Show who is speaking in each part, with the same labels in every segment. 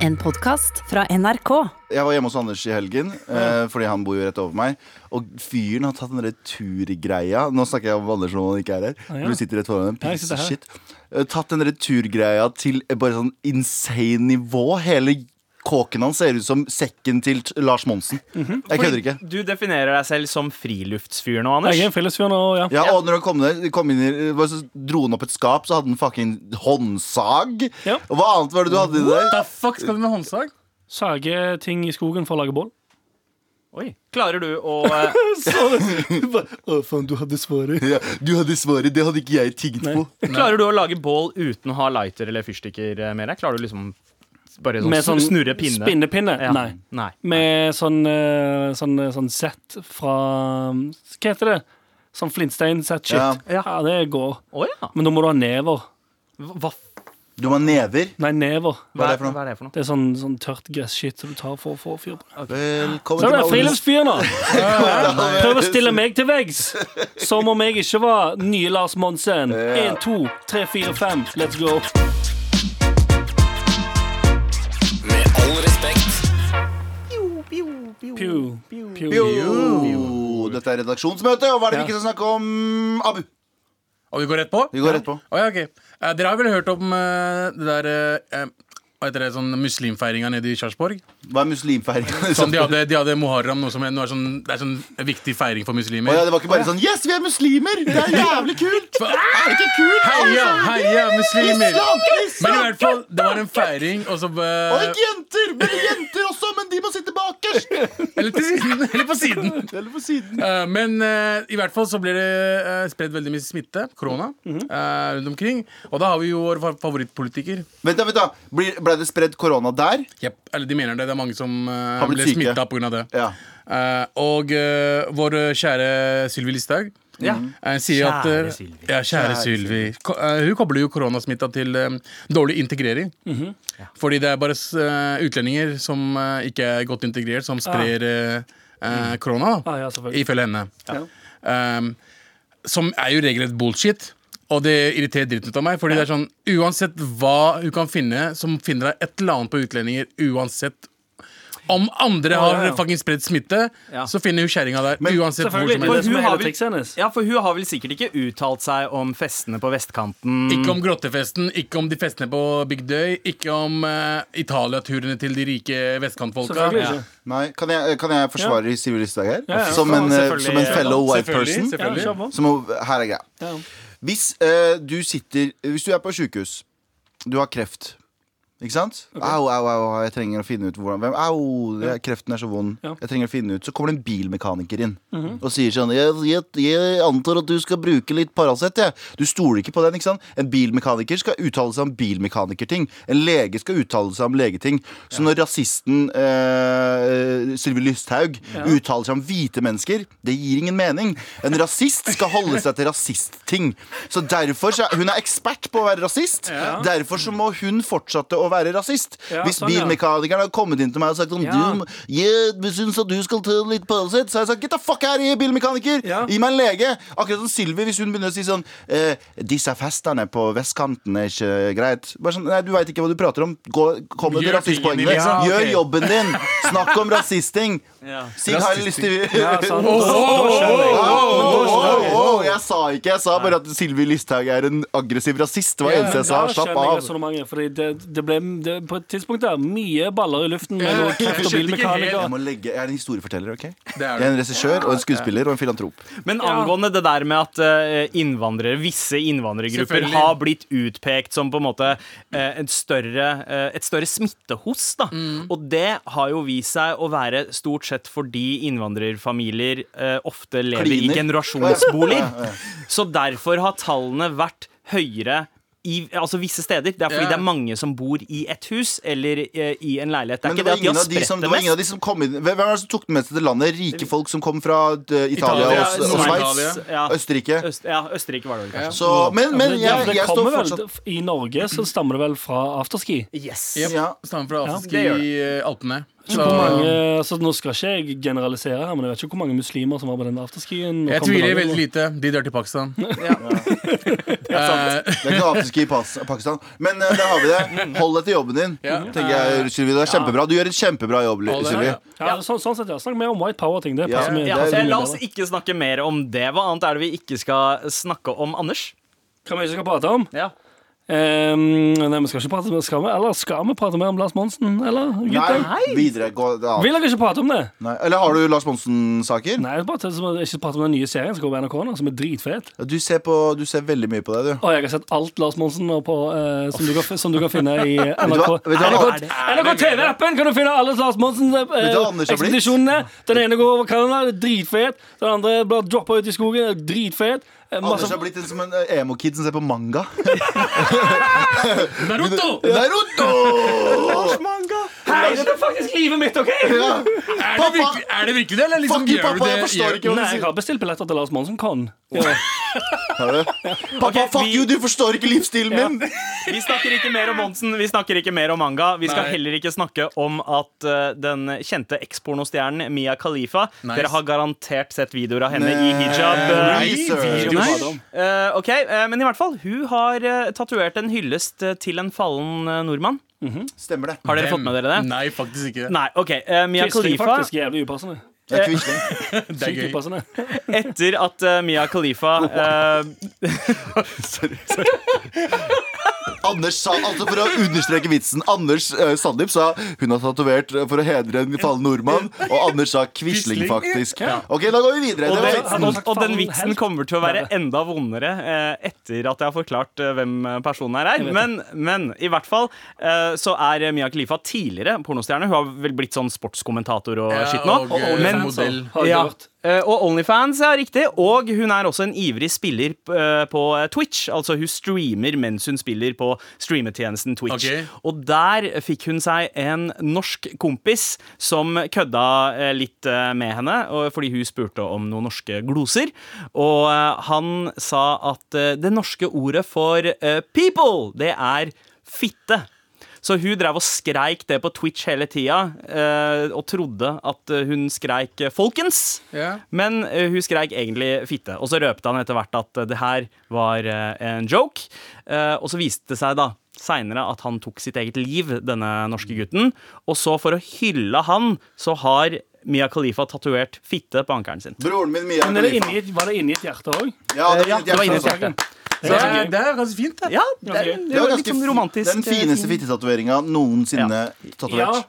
Speaker 1: En podkast fra NRK.
Speaker 2: Jeg var hjemme hos Anders i helgen, eh, fordi han bor jo rett over meg. Og fyren har tatt den derre turgreia Nå snakker jeg om Anders når han ikke er her.
Speaker 3: ja.
Speaker 2: Du sitter rett foran
Speaker 3: en piece of.
Speaker 2: Shit. Eh, Tatt den returgreia til bare sånn insane nivå. Hele kåken hans ser ut som sekken til Lars Monsen.
Speaker 3: Mhm.
Speaker 2: Jeg kødder ikke.
Speaker 4: Du definerer deg selv som friluftsfyr nå, Anders.
Speaker 3: Jeg er en friluftsfyr nå, ja.
Speaker 2: Ja, og når han kom, ned, kom inn i så dro han opp et skap, så hadde han fucking håndsag.
Speaker 3: Ja.
Speaker 2: Og hva annet var det du hadde i deg? der?
Speaker 5: Fuck skal du med håndsag?
Speaker 3: Sage ting i skogen for å lage bål.
Speaker 4: Oi. Klarer du å uh...
Speaker 3: Å, faen, du hadde svaret.
Speaker 2: Ja, du hadde svaret, det hadde ikke jeg
Speaker 3: tigget
Speaker 2: på.
Speaker 4: Klarer du å lage bål uten å ha lighter eller fyrstikker eh, med deg? Klarer du liksom bare sånn,
Speaker 3: Med sånn
Speaker 4: snurrepinne?
Speaker 3: Spinnepinne?
Speaker 4: Ja.
Speaker 3: Nei.
Speaker 4: Nei.
Speaker 3: Med sånn, eh, sånn, sånn sett fra Hva heter det? Sånn flintstein-sett-shit.
Speaker 2: Ja.
Speaker 3: Ja. det går.
Speaker 4: Oh, ja.
Speaker 3: Men da må du ha never.
Speaker 4: Hva,
Speaker 2: Du må ha never.
Speaker 3: Nei, never.
Speaker 2: Hva er det for noe?
Speaker 4: Hva er det for noe?
Speaker 3: Det er sånn, sånn tørt gress-shit som du tar for å få fyr på.
Speaker 2: Okay.
Speaker 3: Så er det friluftsfyr nå. Prøv å stille meg til veggs som om jeg ikke var nye Lars Monsen. Én, to, tre, fire, fem. Let's go. Pew. Pew.
Speaker 2: Pew. dette er redaksjonsmøte, og hva er det vi ikke skal snakke om? Abu.
Speaker 5: Og vi går rett på?
Speaker 2: Vi går rett på.
Speaker 5: Å, ja, ok. Eh, dere har vel hørt om eh, det der eh, heter det, sånn muslimfeiringa nede i Sarpsborg?
Speaker 2: Hva er muslimfeiringa?
Speaker 5: Sånn, de, hadde, de hadde muharram, noe som er, noe er sånn, det er sånn en viktig feiring for muslimer.
Speaker 2: Oh, ja, det var ikke bare sånn Yes, vi er muslimer! Det er jævlig kult!
Speaker 5: For-
Speaker 2: Er det ikke kult?
Speaker 5: Heia, heia, muslimer!
Speaker 2: Islam!
Speaker 5: Men i hvert fall, det var en feiring, og så uh,
Speaker 2: Og ikke jenter! Men jenter også, men de må sitte bakerst!
Speaker 5: Eller til siden. Eller på siden.
Speaker 2: Eller på siden.
Speaker 5: Uh, men uh, i hvert fall så ble det uh, spredd veldig mye smitte, korona, eh, rundt omkring. Og da har vi jo vår fa- favorittpolitiker.
Speaker 2: Vent da, vent da. Ble, ble det spredd korona der?
Speaker 5: Yep. Eller de mener det. Det er mange som
Speaker 2: uh,
Speaker 5: ble smitta pga. det.
Speaker 2: Ja.
Speaker 5: Uh, og uh, vår kjære Sylvi Listhaug
Speaker 4: Ja.
Speaker 5: sier at
Speaker 4: Kjære Sylvi.
Speaker 5: Ja, kjære
Speaker 2: Kjære
Speaker 5: Sylvi. Hun kobler jo koronasmitta til dårlig integrering. Fordi det er bare utlendinger som ikke er godt integrert, som sprer korona. da
Speaker 3: Ah, ja.
Speaker 5: Ifølge henne.
Speaker 3: Ja.
Speaker 5: Um, som er jo regelrett bullshit. Og det irriterer dritten ut av meg. Fordi det er sånn Uansett hva hun kan finne som finner deg et eller annet på utlendinger, uansett om andre har
Speaker 3: ja, ja.
Speaker 5: fucking spredd smitte,
Speaker 4: Ja.
Speaker 5: så finner hun kjerringa der.
Speaker 2: Men
Speaker 5: uansett hvor som helst.
Speaker 4: Hun
Speaker 3: er
Speaker 4: har vel-. Ja, for hun har vel sikkert ikke uttalt seg om festene på vestkanten.
Speaker 5: Ikke om grottefesten, ikke om de festene på Big Day, ikke om uh, Italia-turene til de rike vestkantfolka.
Speaker 2: Nei, kan jeg, kan jeg forsvare Sylvi Listhaug her?
Speaker 3: Ja, ja.
Speaker 2: Som, en, eh, som en fellow white person? Som, her er greia. Hvis eh, du sitter Hvis du er på sjukehus, du har kreft. Ikke sant? Au, au, au, jeg trenger å finne ut hvordan hvem, Au, det, kreften er så vond.
Speaker 3: Ja.
Speaker 2: Jeg trenger å finne ut Så kommer det en bilmekaniker inn og sier sånn jeg, jeg, jeg antar at du skal bruke litt Paracet, jeg. Du stoler ikke på den, ikke sant? En bilmekaniker skal uttale seg om bilmekanikerting. En lege skal uttale seg om legeting. Så når rasisten eh, Sylvi Lysthaug uttaler seg om hvite mennesker, det gir ingen mening. En rasist skal holde seg til rasistting. Så derfor så, Hun er ekspert på å være rasist. Derfor så må hun fortsette å være rasist.
Speaker 3: Ja,
Speaker 2: Hvis
Speaker 3: sånn, ja.
Speaker 2: bilmekanikeren har kommet inn til meg og sagt sånn
Speaker 4: Ja.
Speaker 2: du yeah, syns at du skal ta litt Paracet, så har jeg sagt get the fuck out of here, bilmekaniker!
Speaker 3: Ja.
Speaker 2: Gi meg en lege! Akkurat som Sylvi, hvis hun begynner å si sånn eh, Disse festene på vestkanten er ikke greit. Bare sånn, nei, Du veit ikke hva du prater om. Gå, kom med rasistpoengene.
Speaker 5: liksom.
Speaker 2: Gjør jobben din! Snakk om rasisting!
Speaker 4: Ja.
Speaker 2: Sig har jeg lyst til
Speaker 3: Ja, sant.
Speaker 5: Oh, oh, oh, oh,
Speaker 2: Åh,
Speaker 5: oh,
Speaker 2: åh, åh, Jeg sa ikke, jeg sa bare at Sylvi Listhaug er en aggressiv rasist. Det var eneste jeg sa. Slapp av.
Speaker 3: Fordi det, det ble det, på et tidspunkt der mye baller i luften med noe kreft og bilmekaniker.
Speaker 2: Jeg, legge, jeg er en historieforteller. ok?
Speaker 5: Det er
Speaker 2: Jeg er en regissør og en skuespiller og en filantrop.
Speaker 4: Men angående det der med at eh, innvandrere, visse innvandrergrupper har blitt utpekt som på en måte et større, eh, et større smittehos, da. Og det har jo vist seg å være stort sett fordi innvandrerfamilier eh, ofte lever i
Speaker 2: Kliner.
Speaker 4: generasjonsboliger. Så derfor har tallene vært høyere i altså visse steder. Det er fordi
Speaker 5: Ja.
Speaker 4: det er mange som bor i et hus eller eh, i en leilighet. Det er
Speaker 2: Men det
Speaker 4: ikke
Speaker 2: var,
Speaker 4: det at de
Speaker 2: ingen
Speaker 4: har
Speaker 2: av de
Speaker 4: spredt det
Speaker 2: det
Speaker 4: mest.
Speaker 2: de som kom inn Hvem var det som tok den med seg til landet? Rike folk som kom fra eh, Italia
Speaker 5: Italia,
Speaker 2: og, og Sveits?
Speaker 4: Ja.
Speaker 2: Østerrike?
Speaker 4: Øst, ja, Østerrike var det vel kanskje.
Speaker 2: Så, men, men
Speaker 3: det,
Speaker 2: jeg,
Speaker 3: det
Speaker 2: jeg står
Speaker 3: fortsatt vel, I Norge så stammer det vel fra afterski.
Speaker 4: Yes.
Speaker 5: Yep.
Speaker 2: Ja.
Speaker 5: Stammer fra
Speaker 3: Ja,
Speaker 4: det gjør
Speaker 5: i Alpene.
Speaker 3: Hvor mange altså, Nå skal ikke jeg generalisere her, men jeg vet ikke hvor mange muslimer som var på den afterskien.
Speaker 5: Jeg tviler veldig lite. De drar til Pakistan. Ja.
Speaker 2: Det er ikke afterski i Pakistan. Men uh, der har vi det. Hold deg til jobben din.
Speaker 5: Ja.
Speaker 2: Tenker jeg, Sylvi. Det er kjempebra. Du gjør en kjempebra jobb, Sylvi.
Speaker 5: ja.
Speaker 3: Ja, sånn, sånn sett, ja. Snakk mer om white power-ting.
Speaker 2: Ja,
Speaker 3: det
Speaker 4: Eh,
Speaker 3: mye
Speaker 4: La oss ikke snakke mer om det. Hva annet er det vi ikke skal snakke om, Anders?
Speaker 3: Hva vi ikke skal prate om?
Speaker 4: Ja.
Speaker 3: Ehm, nei, vi skal ikke prate mer skal vi, Eller skal vi prate mer om Lars Monsen? Eller, gutter?
Speaker 2: Nei, videre. Gå, ja.
Speaker 3: Vil dere ikke prate om det?
Speaker 2: Nei. Eller har du Lars Monsen-saker?
Speaker 3: Nei, jeg bare til- ikke prate om den nye serien som går på NRK nå, som er dritfet.
Speaker 2: Du, ser på- du ser veldig mye på det, du.
Speaker 3: Og jeg har sett alt Lars Monsen nå på, eh, som, du kan, som du kan finne i NRK. NRK, NRK TV-appen kan du finne alle Lars
Speaker 2: Monsen-ekspedisjonene? blitt?
Speaker 3: ekspedisjonene. Den ene går over Canada, dritfet. Den andre blir droppa ut i skogen, dritfet. Eh,
Speaker 2: Anders har blitt en, som en eh, emo-kid som ser på manga.
Speaker 5: Naruto!
Speaker 2: Naruto!
Speaker 3: Hei, du faktisk livet mitt, OK?
Speaker 2: Ja.
Speaker 5: Er det virkelig, er det, virkelig det, eller liksom
Speaker 2: Fuck you,
Speaker 5: gjør
Speaker 2: pappa,
Speaker 5: du
Speaker 2: jeg
Speaker 5: det?
Speaker 2: forstår
Speaker 5: gjør-
Speaker 2: ikke hva du
Speaker 3: Nei, jeg
Speaker 2: sier.
Speaker 3: har bestilt billetter til Lars Monsen. Kan.
Speaker 2: Har du? Pappa, fuck
Speaker 4: vi-
Speaker 2: you, du forstår ikke livsstilen min!
Speaker 4: Vi snakker ikke mer om Monsen, vi snakker ikke mer om manga. Vi skal
Speaker 5: Nei.
Speaker 4: heller ikke snakke om at eh, den kjente ekspornostjernen Mia Khalifa
Speaker 5: Nice.
Speaker 4: Dere har garantert sett videoer av henne i hijab. eh,
Speaker 2: Nei, sir.
Speaker 5: videoer.
Speaker 4: Eh, ok, eh, Men i hvert fall, hun har uh, tatovert en hyllest eh, til en fallen eh, nordmann.
Speaker 2: Stemmer det.
Speaker 4: Har dere fått med dere det?
Speaker 5: Nei, faktisk ikke.
Speaker 4: Nei, ok. uh, Mia Khalifa
Speaker 3: faktisk jævlig upassende.
Speaker 2: Det er Quisling.
Speaker 5: Det er gøy.
Speaker 4: Etter at uh, Mia Khalifa eh,
Speaker 2: Anders sa, altså For å understreke vitsen Anders uh, Sandeep sa hun har tatovert eh, for å hedre en fallen nordmann. Og Anders sa Quisling, faktisk. Ok, da går vi videre.
Speaker 4: og, den,
Speaker 2: vitsen.
Speaker 4: og, og den vitsen kommer til å være enda vondere uh, etter at jeg har forklart uh, hvem personen her er. Men, men i hvert fall eh, så er Mia Khalifa tidligere pornostjerne. Hun har vel blitt sånn sportskommentator og
Speaker 5: Ja,
Speaker 4: skitt nå.
Speaker 5: eh,
Speaker 4: Men-
Speaker 5: modell.
Speaker 4: Ja, eh, og Onlyfans er riktig. Og hun er også en ivrig spiller eh, på Twitch. Altså hun streamer mens hun spiller på streametjenesten Twitch.
Speaker 5: Okay.
Speaker 4: Og der fikk hun seg en norsk kompis som kødda eh, litt eh, med henne, fordi hun spurte om noen norske gloser. Og eh, han sa at eh, det norske ordet for eh, people, det er fitte. Så hun drev og skreik det på Twitch hele tida, eh, og trodde at eh, hun skreik eh, 'folkens'.
Speaker 5: yeah.
Speaker 4: Men hun skreik egentlig fitte. Og så røpte han etter hvert at det her var en joke. Eh, og så viste det seg da seinere at han tok sitt eget liv, denne norske gutten. Og så, for å hylle han, så har Mia Khalifa tatovert fitte på ankelen sin.
Speaker 2: Broren min Mia
Speaker 3: Men er det
Speaker 2: Khalifa.
Speaker 3: inni, var det inni et hjerte òg?
Speaker 2: Ja, det, var-
Speaker 4: inni et hjerte.
Speaker 5: Det er, det er ganske fint, det.
Speaker 4: Ja, det det
Speaker 2: Det var
Speaker 4: var
Speaker 2: ganske
Speaker 4: litt sånn romantisk.
Speaker 2: Den fineste
Speaker 4: eh,
Speaker 2: fittetatoveringa noensinne
Speaker 3: Ja,
Speaker 2: tatovert.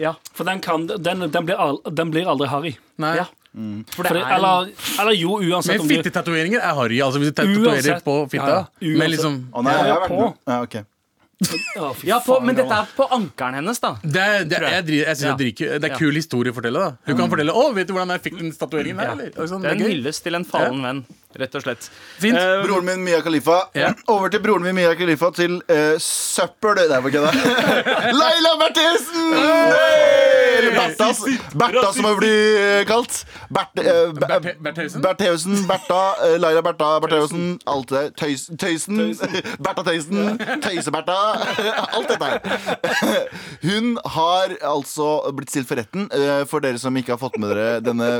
Speaker 4: Ja.
Speaker 3: for den, kan, den, den, blir, al, den blir aldri harry.
Speaker 5: Nei.
Speaker 4: Ja. For det er
Speaker 3: eller, eller jo, uansett
Speaker 5: Men
Speaker 3: om du
Speaker 5: fittetatoveringer er harry. Altså hvis du tatoverer på fitta.
Speaker 3: Ja, ja.
Speaker 5: Men liksom
Speaker 2: Å nei, jeg har vært
Speaker 3: På.
Speaker 2: med. Ja, ok.
Speaker 3: Ja, fy
Speaker 4: ja, på, men dette er på ankelen hennes, da.
Speaker 5: det det jeg, jeg, jeg synes
Speaker 4: Ja.
Speaker 5: det, er det er
Speaker 4: Ja.
Speaker 5: kul historie å fortelle. da Hun kan fortelle 'Å, vet du hvordan jeg fikk den statueringen
Speaker 4: her?'
Speaker 5: Eller? Sånn,
Speaker 4: Det er en hyllest til en fallen venn, rett og slett.
Speaker 5: Fint.
Speaker 4: Uh,
Speaker 2: Broren min Mia Khalifa.
Speaker 5: Ja.
Speaker 2: Over til broren min Mia Khalifa til uh, søppel. Nei, var ikke det? Laila Bertheussen! Eller Bertha, Bertha som har blitt eh, kalt. Bert, eh, Ber-
Speaker 5: Bert- Bertheussen?
Speaker 2: Bertheussen, Bertha, eh, Laila Bertha Bertheussen. Alt det. Tøys, tøysen. Bertha Tøysen. Tøyse-Bertha. Alt dette her. Hun har altså blitt stilt for retten. eh, For dere som ikke har fått med dere denne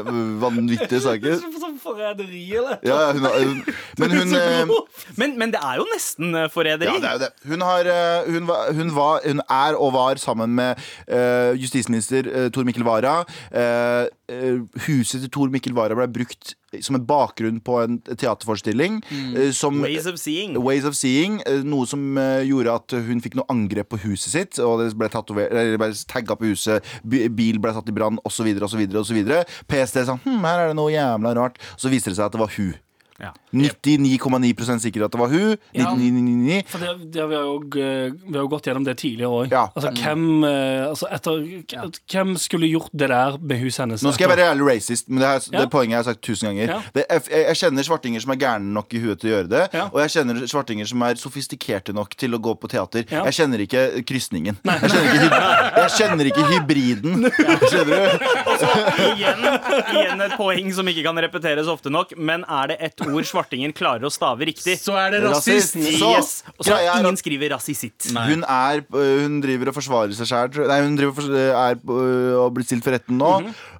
Speaker 2: vanvittige saken.
Speaker 3: Forræderi, eller?
Speaker 2: Ja, ja, hun har, hun, men hun eh,
Speaker 4: men, men det er jo nesten eh, forræderi.
Speaker 2: Ja, det er jo det. Hun, har, eh, hun, var, hun, var, hun er og var sammen med eh, justisminister Tor Mikkel Wara. Eh, eh, huset til Tor Mikkel Wara ble brukt som en bakgrunn på en teaterforestilling. Mm. som
Speaker 4: Ways of seeing.
Speaker 2: Ways of Seeing, eh, noe som eh, gjorde at hun fikk noe angrep på huset sitt. Og det ble, ble tagga på huset, bil ble satt i brann osv. PST sa hm, her er det noe jævla rart. Så viste det seg at det var hun.
Speaker 4: Ja.
Speaker 2: 99,9% sikker at det var hun.
Speaker 3: Ja.
Speaker 2: 99,99.
Speaker 3: For det, det, vi, har jo, vi har jo gått gjennom det tidligere òg.
Speaker 2: Ja.
Speaker 3: Altså, hvem, eh, altså, etter, hvem skulle gjort det der med huset hennes?
Speaker 2: Nå skal jeg være jævlig racist, men det, her,
Speaker 3: Ja.
Speaker 2: det poenget jeg har sagt tusen ganger.
Speaker 3: Ja.
Speaker 2: Det, jeg, jeg kjenner svartinger som er gærne nok i huet til å gjøre det.
Speaker 3: Ja.
Speaker 2: Og jeg kjenner svartinger som er sofistikerte nok til å gå på teater.
Speaker 3: Ja.
Speaker 2: Jeg kjenner ikke krysningen. Jeg kjenner ikke, Jeg kjenner ikke hybriden. Skjønner du?
Speaker 4: Igjen, igjen et poeng som ikke kan repeteres ofte nok. Men er det ett ord svartingen klarer å stave riktig?
Speaker 5: Så er det rasist.
Speaker 4: Yes. Og så
Speaker 2: er
Speaker 4: ingen skriver rasisitt.
Speaker 2: Hun, er, øh, hun driver og forsvarer seg sjæl. Nei, hun driver og fors- er øh, og blir stilt for retten nå.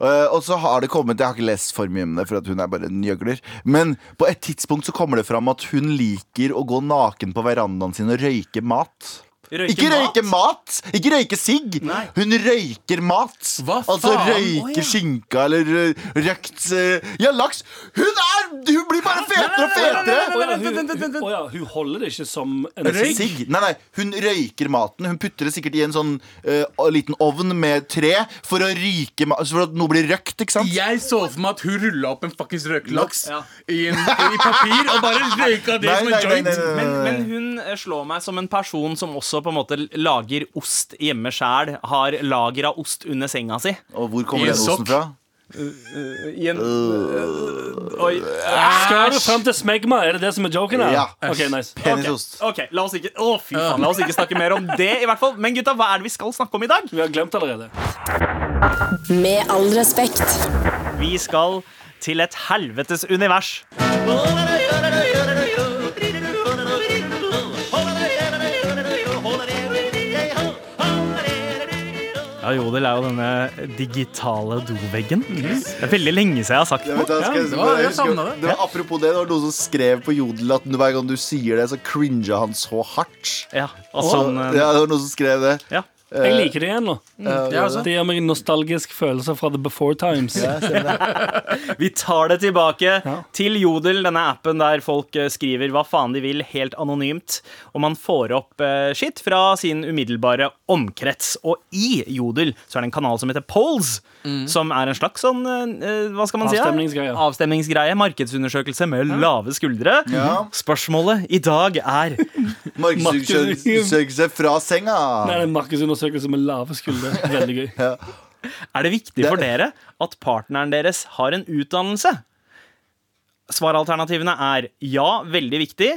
Speaker 2: Øh, og så har det kommet Jeg har ikke lest for mye om det, for at hun er bare en gjøgler. Men på et tidspunkt så kommer det fram at hun liker å gå naken på verandaen sin og røyke mat.
Speaker 4: Røyke
Speaker 2: ikke røyke mat! Ikke røyke sigg! Hun røyker mat.
Speaker 5: Hva
Speaker 2: altså
Speaker 5: røyke
Speaker 2: røyker
Speaker 4: Å, ja.
Speaker 2: skinka eller øh, røkt øh, Ja, laks! Hun er Hun blir bare fetere og fetere!
Speaker 3: Å ja, hun, holder det ikke som en sigg.
Speaker 2: Nei, nei, hun røyker maten. Hun putter det sikkert i en sånn uh, liten ovn med tre for å ryke mat For at noe blir røkt, ikke sant?
Speaker 5: Jeg så for meg at hun rulla opp en fuckings røkelaks
Speaker 4: Ja.
Speaker 5: i, i papir og bare røyka det
Speaker 2: Nei,
Speaker 5: som en
Speaker 2: nei,
Speaker 5: joint.
Speaker 2: nei, nei,
Speaker 4: Men,
Speaker 2: nei.
Speaker 4: men hun eh, slår meg som en person som også på en måte lager ost hjemme sjæl. Har lager av ost under senga si.
Speaker 2: Og hvor kommer den osten fra?
Speaker 4: I en, Oi.
Speaker 3: Skal du frem til smegma? Er det det som er joken her?
Speaker 2: Ja.
Speaker 3: Ok, nice
Speaker 2: Penisost.
Speaker 4: Ok, la oss ikke Å, fy faen, la oss ikke snakke mer om det, i hvert fall. Men gutta, hva er det vi skal snakke om i dag?
Speaker 3: Vi har glemt allerede.
Speaker 1: Med all respekt.
Speaker 4: Vi skal til et helvetes univers. Ja, Jodel er jo denne digitale doveggen. Det er veldig lenge siden jeg har sagt
Speaker 2: vet, skal jeg,
Speaker 5: det var- jeg
Speaker 2: husker-
Speaker 5: det.
Speaker 2: det var apropos det, det var noen som skrev på Jodel at hver gang du sier det, så cringa han så hardt.
Speaker 4: Ja, altså, han,
Speaker 2: ja, det var noen som skrev det.
Speaker 4: ja.
Speaker 3: Jeg liker det igjen nå.
Speaker 5: Ja, altså.
Speaker 3: Det gir meg en nostalgisk følelse fra the before times.
Speaker 4: Vi tar det tilbake
Speaker 3: Ja.
Speaker 4: til Jodel, denne appen der folk eh, skriver hva faen de vil, helt anonymt. Og man får opp skitt fra sin umiddelbare omkrets. Og i Jodel så er det en kanal som heter Polls, som er en slags sånn eh, Hva skal man si?
Speaker 3: Avstemningsgreie.
Speaker 4: Avstemningsgreie. Markedsundersøkelse med lave skuldre.
Speaker 2: Ja.
Speaker 4: Spørsmålet i dag er
Speaker 2: Markedsundersøkelse fra senga.
Speaker 3: Nei, det er en med lave skuldre. Veldig gøy.
Speaker 4: Er det viktig for dere at partneren deres har en utdannelse? Svaralternativene er ja, veldig viktig,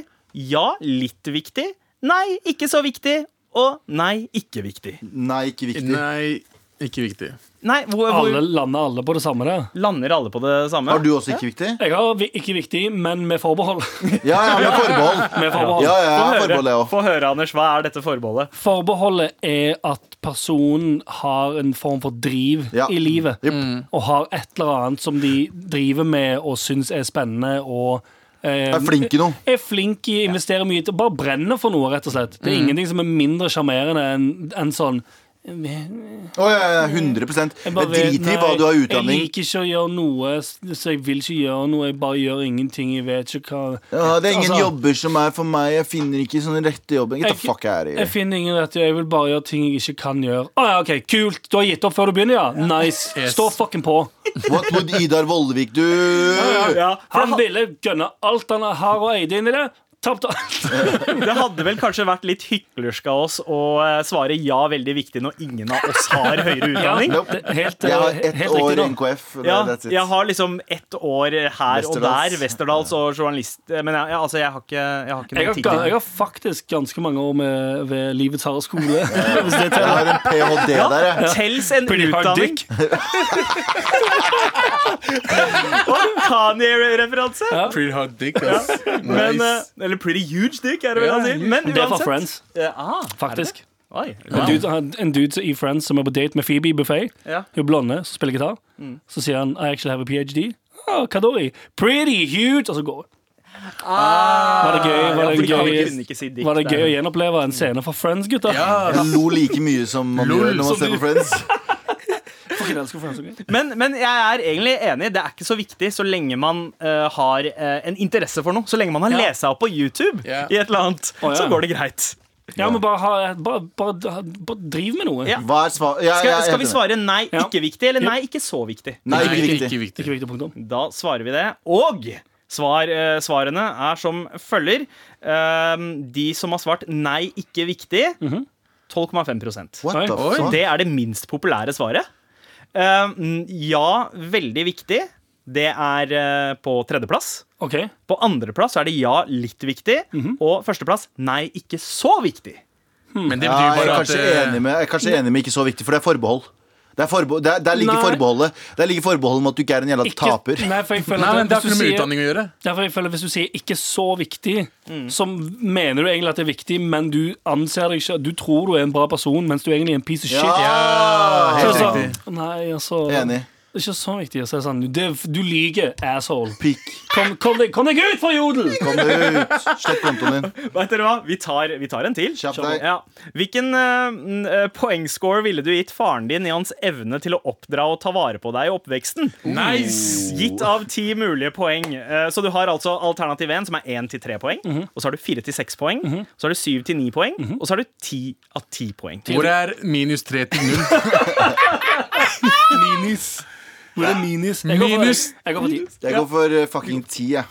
Speaker 4: ja, litt viktig, nei, ikke så viktig, og nei, ikke viktig.
Speaker 2: Nei, ikke viktig.
Speaker 5: Nei, ikke viktig.
Speaker 4: Nei, hvor,
Speaker 3: Alle lander alle på det samme Da.
Speaker 4: lander alle på det samme?
Speaker 2: Har du også ikke viktig?
Speaker 3: Jeg har vi- ikke viktig, men med forbehold.
Speaker 2: Ja, ja, med forbehold.
Speaker 3: Med forbehold.
Speaker 2: Ja, ja,
Speaker 4: Få
Speaker 2: ja,
Speaker 4: høre,
Speaker 2: forbehold, jeg
Speaker 4: få høre, Anders. Hva er dette forbeholdet?
Speaker 3: Forbeholdet er at personen har en form for driv
Speaker 2: Ja.
Speaker 3: i livet.
Speaker 2: Jep.
Speaker 3: Og har et eller annet som de driver med og syns er spennende. Og eh,
Speaker 2: Er flink i noe.
Speaker 3: er flink i, investerer mye til Bare brenner for noe, rett og slett. Det er ingenting som er mindre sjarmerende enn enn sånn
Speaker 2: Å, ja, ja, 100 Jeg
Speaker 3: Jeg
Speaker 2: driter i hva du har utdanning.
Speaker 3: Jeg liker ikke å gjøre noe, så jeg vil ikke gjøre noe. Jeg bare gjør ingenting. Jeg vet ikke hva
Speaker 2: Ja, det er ingen
Speaker 3: Altså-
Speaker 2: jobber som er for meg. Jeg finner ikke sånne rette jobber. Get the
Speaker 3: Jeg-
Speaker 2: of
Speaker 3: Jeg finner ingen rett Jeg vil bare gjøre ting jeg ikke kan gjøre. Å ja, ok, Kult! Du har gitt opp før du begynner, ja? Nice.
Speaker 5: Yes.
Speaker 3: Stå fucking på.
Speaker 2: What would Idar Vollvik do?
Speaker 4: Ja,
Speaker 3: Han ville gønne alt han har og eide inn i det. Tapte alt.
Speaker 4: det hadde vel kanskje vært litt hyklersk av oss å eh, svare ja, veldig viktig, når ingen av oss har høyere utdanning.
Speaker 2: Nope.
Speaker 3: Det Helt,
Speaker 2: Jeg har
Speaker 3: eh,
Speaker 2: ett
Speaker 3: helt
Speaker 2: år
Speaker 3: riktig.
Speaker 2: NKF.
Speaker 4: Ja, jeg har liksom ett år her og der. Westerdals og journalist. Men jeg, jeg, altså, jeg har ikke, jeg har ikke
Speaker 3: Jeg har, jeg har faktisk ganske mange år med, ved livets harde skole. Hvis det
Speaker 2: Jeg har en ph.d. der, jeg.
Speaker 4: Tels en
Speaker 3: Pretty hard
Speaker 4: utdanning.
Speaker 3: dick.
Speaker 4: Og Kanye-referanse.
Speaker 3: Ja.
Speaker 5: Pretty hard dick, ass.
Speaker 4: Men,
Speaker 5: Nice.
Speaker 4: eh, eller pretty huge dick, er det vel
Speaker 5: han
Speaker 4: sier? si. Men
Speaker 3: Det er fra
Speaker 4: uansett.
Speaker 3: Friends,
Speaker 4: Eh, ah,
Speaker 3: faktisk.
Speaker 4: Oi,
Speaker 3: En
Speaker 4: wow.
Speaker 3: dude, en dude i Friends som er på date med Phoebe Buffet.
Speaker 4: Ja.
Speaker 3: Hun er blonde, som spiller gitar. Så sier han I actually have a ph.d. Oh, hva da? i? Pretty huge! Og så går hun. Var det gøy, var det
Speaker 4: Ja,
Speaker 3: gøy,
Speaker 4: kunne ikke si dick
Speaker 3: var det
Speaker 4: der.
Speaker 3: gøy å gjenoppleve en scene fra Friends,
Speaker 2: gutter? Lo like mye som man gjør når man ser på Friends.
Speaker 3: Fuck, jeg elsker Friends, ok?
Speaker 4: Men, men jeg er egentlig enig. Det er ikke så viktig så lenge man uh, har uh, en interesse for noe. Så lenge man har
Speaker 3: Ja.
Speaker 4: lest seg opp på YouTube
Speaker 5: yeah.
Speaker 4: i et eller annet,
Speaker 3: oh, ja.
Speaker 4: så går det greit.
Speaker 3: Ja, men bare, ha, bare, bare, bare driv med noe.
Speaker 4: Ja.
Speaker 2: Hva er svar? Ja,
Speaker 4: Skal, skal vi svare nei, ikke viktig, eller nei, ikke så viktig?
Speaker 2: Nei, ikke
Speaker 5: Nei,
Speaker 2: viktig.
Speaker 5: ikke viktig.
Speaker 3: Ikke viktig punktum.
Speaker 4: Da svarer vi det. Og svar, eh, svarene er som følger. Ehm, de som har svart nei, ikke viktig, 12,5
Speaker 2: What the
Speaker 4: Det er det minst populære svaret. Ehm, ja, veldig viktig. Det er eh, på tredjeplass.
Speaker 3: Okay.
Speaker 4: På andreplass er det ja, litt viktig. Og førsteplass nei, ikke så viktig.
Speaker 5: Men det
Speaker 2: Ja,
Speaker 5: betyr
Speaker 2: jeg, er
Speaker 5: at
Speaker 2: kanskje
Speaker 5: eh,
Speaker 2: enig med, jeg er kanskje enig med ikke så viktig, for det er forbehold. Det er forbe der, der ligger
Speaker 3: Nei.
Speaker 2: forbeholdet Der ligger forbeholdet med at du ikke er en jævla
Speaker 3: Ikke-
Speaker 2: taper.
Speaker 3: Nei, for jeg føler
Speaker 5: Nei, men Det har ikke
Speaker 3: du
Speaker 5: noe med
Speaker 3: sier-
Speaker 5: utdanning å gjøre.
Speaker 3: Derfor jeg føler Hvis du sier 'ikke så viktig', så mener du egentlig at det er viktig, men du anser deg ikke Du tror du er en bra person, mens du egentlig er en piece of shit.
Speaker 5: Ja,
Speaker 3: Så
Speaker 5: riktig.
Speaker 3: Nei, altså
Speaker 2: Enig.
Speaker 3: Det er ikke så viktig å si sånn Du, Du lyver, asshole.
Speaker 2: Pikk.
Speaker 3: Kom, kom, deg, kom deg ut fra jodel!
Speaker 2: Kom deg ut. Slett kontoen din.
Speaker 4: Vet dere hva? Vi tar, vi tar en til.
Speaker 2: Kjapp deg.
Speaker 4: Ja. Hvilken uh, poengscore ville du gitt faren din i hans evne til å oppdra og ta vare på deg i oppveksten?
Speaker 5: Nice!
Speaker 4: Gitt av ti mulige poeng. Uh, så du har altså alternativ 1, som er 1 til 3 poeng. Og så har du 4 til 6 poeng. Så har du 7 til 9 poeng. Og så har du 10 av 10 poeng.
Speaker 5: Hvor er minus tre til null?
Speaker 3: Minis. Hvor er minus? Jeg går for,
Speaker 5: Minus.
Speaker 3: jeg går for ti.
Speaker 2: Jeg går for eh, fucking ti, jeg.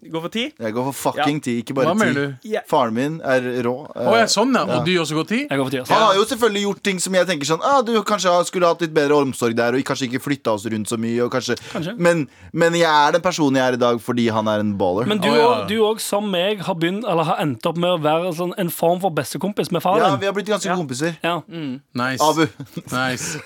Speaker 4: Går for ti?
Speaker 2: Jeg går for fucking ti, ikke
Speaker 5: Hva
Speaker 2: bare
Speaker 5: mener
Speaker 2: ti.
Speaker 5: du?
Speaker 4: Ja.
Speaker 2: Faren min er rå. Eh,
Speaker 5: Å ja, sånn, ja. Og du også går ti?
Speaker 3: Jeg går for ti også.
Speaker 2: Han har jo selvfølgelig gjort ting som jeg tenker sånn ah, Du kanskje skulle hatt litt bedre omsorg der, og kanskje ikke flytta oss rundt så mye. Og kanskje,
Speaker 3: Kanskje.
Speaker 2: Men, men jeg er den personen jeg er i dag fordi han er en baller.
Speaker 3: Men du
Speaker 5: Å, ja.
Speaker 3: òg, du òg, som meg, har, begynt, eller har endt opp med å være sånn, en form for bestekompis med
Speaker 2: ja,
Speaker 3: faren.
Speaker 2: vi har blitt ganske kompiser.
Speaker 3: Ja.
Speaker 5: Nice.
Speaker 2: Abu.
Speaker 5: nice.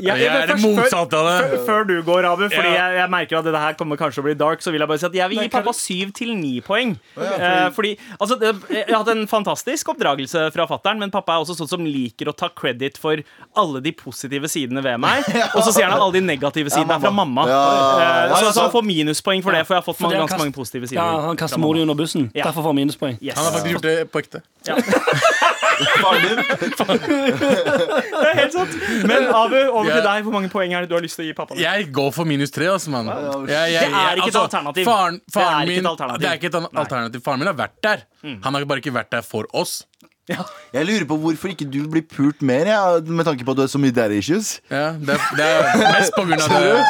Speaker 4: Ja,
Speaker 5: Jeg er det motsatte av det.
Speaker 4: Før, før du går, Abu, fordi
Speaker 5: Ja.
Speaker 4: jeg, jeg merker at dette her kommer kanskje å bli dark, så vil jeg bare si at jeg vil gi pappa syv til ni poeng.
Speaker 2: ja,
Speaker 4: Eh, fordi altså, Jeg har hatt en fantastisk oppdragelse fra fattern, men pappa er også sånn som liker å ta credit for alle de positive sidene ved meg. Og så sier han at alle de negative sidene er fra mamma.
Speaker 2: Ja, ja,
Speaker 4: så,
Speaker 2: ja,
Speaker 4: så han får minuspoeng for det, for jeg har fått mange, ganske mange positive sider.
Speaker 3: ja, han kaster mor di under bussen.
Speaker 4: Ja.
Speaker 3: Derfor får han minuspoeng.
Speaker 4: Yes.
Speaker 5: Han har faktisk gjort det på ekte.
Speaker 2: Faren din.
Speaker 4: Det er helt sant. Men Abu, over
Speaker 5: Ja.
Speaker 4: til deg. Hvor mange poeng er det du har lyst til å gi pappa?
Speaker 5: Jeg går for minus tre, altså, mann. Jeg- jeg-
Speaker 4: Det er ikke et alternativ.
Speaker 5: Faren,
Speaker 4: Det er
Speaker 5: faren
Speaker 4: ikke
Speaker 5: min,
Speaker 4: et alternativ.
Speaker 5: Det er ikke et alternativ. Faren min har vært der. Han har bare ikke vært der for oss.
Speaker 2: Jeg lurer på hvorfor ikke du blir pult mer, ja, med tanke på at du har så mye daddy issues.
Speaker 5: Ja, det, er, det er mest på grunn av det.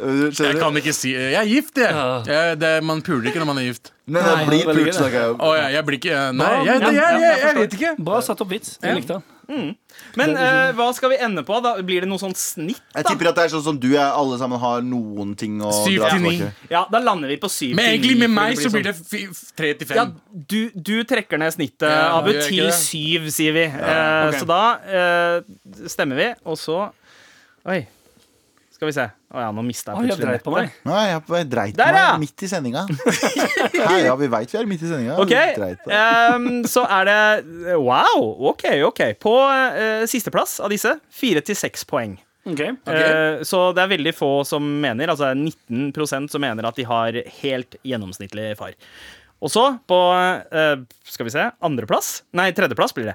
Speaker 2: Uh,
Speaker 5: Jeg kan ikke si Jeg er gift, jeg. jeg det, man puler ikke når man er gift.
Speaker 2: Men jeg blir pult, snakker jeg om.
Speaker 5: Å ja, jeg blir ikke Nei, jeg, jeg, jeg, jeg, jeg vet ikke.
Speaker 3: Bra satt opp vits. Jeg likte den.
Speaker 4: Men eh, hva skal vi ende på? Da Blir det noe sånn snitt?
Speaker 2: Jeg tipper at det er sånn som du er, alle sammen har noen ting å
Speaker 5: Syv
Speaker 2: dra
Speaker 5: til ni.
Speaker 2: tilbake.
Speaker 4: Ja, Da lander vi på syv
Speaker 5: Men
Speaker 4: til
Speaker 5: egentlig med meg så blir
Speaker 4: sånn-
Speaker 5: det fi- f- tre til
Speaker 4: ja,
Speaker 5: fem.
Speaker 4: du, du trekker ned snittet,
Speaker 5: Ja,
Speaker 4: Abu,
Speaker 5: gjør jeg
Speaker 4: til
Speaker 5: det?
Speaker 4: syv, sier vi. Eh,
Speaker 5: ok.
Speaker 4: Så da eh, stemmer vi, og så Oi. Skal vi se. Å ja, nå mista jeg
Speaker 3: plutselig dreit på meg.
Speaker 2: Nei, jeg jeg dreit
Speaker 4: Der, ja!
Speaker 2: meg midt i sendinga. Ja, vi veit vi er midt i sendinga.
Speaker 4: Ok,
Speaker 2: Dreit på
Speaker 4: ehm, så er det Wow! OK, OK. På uh, sisteplass av disse, fire til seks poeng.
Speaker 3: Ok.
Speaker 4: Eh, så det er veldig få som mener, altså 19% som mener at de har helt gjennomsnittlig far. Og så, på eh, skal vi se, andreplass Nei, tredjeplass blir det.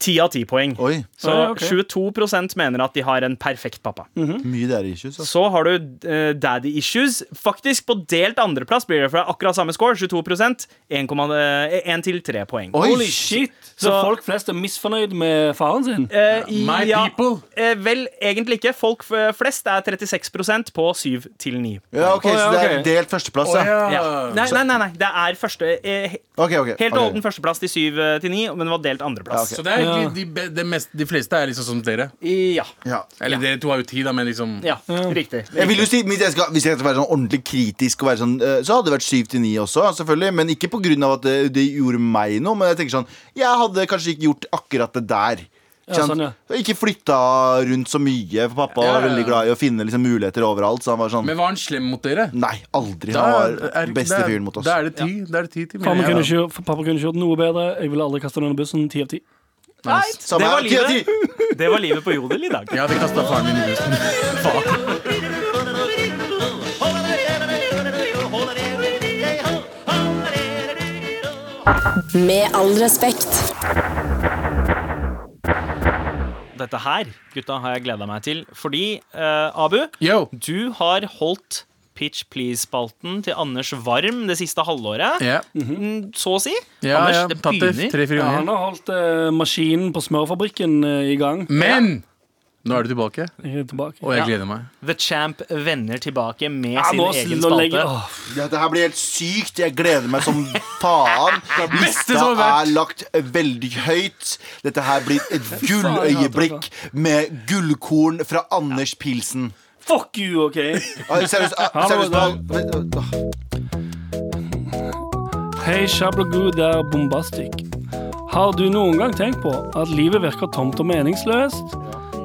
Speaker 4: Ti av ti poeng.
Speaker 2: Oi,
Speaker 4: Så
Speaker 3: Oi, okay.
Speaker 4: 22% mener at de har en perfekt pappa.
Speaker 2: mye daddy issues. Altså.
Speaker 4: Så har du uh, daddy issues. Faktisk på delt andreplass blir det fra akkurat samme score. 22% 1 til 3 poeng.
Speaker 2: Oi,
Speaker 3: Holy shit! Så,
Speaker 4: Så-
Speaker 3: folk flest er misfornøyd med faren sin?
Speaker 4: Uh, My
Speaker 5: My people.
Speaker 4: Uh, vel, egentlig ikke. Folk flest er 36% på 7 til 9.
Speaker 2: Ja, ok,
Speaker 3: Å, ja,
Speaker 2: Så det er delt førsteplass, ja.
Speaker 4: Ja. Nei, nei, nei, nei. Det er første eh, Helt
Speaker 2: ok.
Speaker 4: åpen førsteplass til 7 til 9, men det var delt andreplass.
Speaker 2: Ja,
Speaker 5: Så det er egentlig de, de, de, mest, de fleste er liksom som dere.
Speaker 4: Ja.
Speaker 2: Ja.
Speaker 5: Eller dere to har jo tid, da, men liksom
Speaker 4: ja. Riktig.
Speaker 2: Jeg vil jo si, hvis jeg, skal, hvis jeg skal være sånn ordentlig kritisk, og være sånn, eh, så hadde det vært syv til ni også. selvfølgelig Men ikke av at det, det gjorde meg noe. Men jeg tenker sånn Jeg hadde kanskje ikke gjort akkurat det der.
Speaker 3: Ja, sånn, ja.
Speaker 2: Ikke flytta rundt så mye. For pappa
Speaker 5: Ja,
Speaker 2: var
Speaker 5: ja, ja.
Speaker 2: veldig glad i å finne liksom, muligheter overalt. Så han var sånn
Speaker 5: Men var han slem mot dere?
Speaker 2: Nei, aldri.
Speaker 5: Da
Speaker 2: Han var
Speaker 5: er-
Speaker 2: beste fyren mot oss.
Speaker 5: Da er det ti, da er det ti til
Speaker 3: Pappa
Speaker 5: meg.
Speaker 3: kunne, ikke, pappa kunne ikke gjort noe bedre. Jeg ville aldri kastet den under bussen. Ti av ti.
Speaker 2: Samme
Speaker 4: Det var livet. Det var livet på Jodel i dag.
Speaker 5: Jeg hadde kasta faren min i bussen.
Speaker 1: Med all respekt.
Speaker 4: Dette her, gutta, har jeg gleda meg til. Fordi, eh, Abu,
Speaker 5: Yo.
Speaker 4: du har holdt Pitch Please-spalten til Anders varm det siste halvåret.
Speaker 5: Yeah.
Speaker 4: Mm, Så å si.
Speaker 5: ja,
Speaker 4: Anders,
Speaker 5: ja.
Speaker 4: det begynner.
Speaker 3: Ja, han har holdt uh, maskinen på smørfabrikken uh, i gang.
Speaker 5: Men nå er du tilbake,
Speaker 3: Jeg er tilbake.
Speaker 5: og jeg
Speaker 4: Ja.
Speaker 5: gleder meg.
Speaker 4: The Champ vender tilbake med
Speaker 3: Ja,
Speaker 4: sin egen spalte.
Speaker 2: Dette her blir helt sykt. Jeg gleder meg som faen. Lista er lagt veldig høyt. Dette her blir et gulløyeblikk med gullkorn fra Anders Pilsen.
Speaker 3: Fuck you, OK?
Speaker 2: Ah, Seriøst. ah,
Speaker 3: Hallo,
Speaker 2: seriøst
Speaker 3: da.
Speaker 2: ah,
Speaker 3: Hei, Shablagoo, det er Bombastic. Har du noen gang tenkt på at livet virker tomt og meningsløst?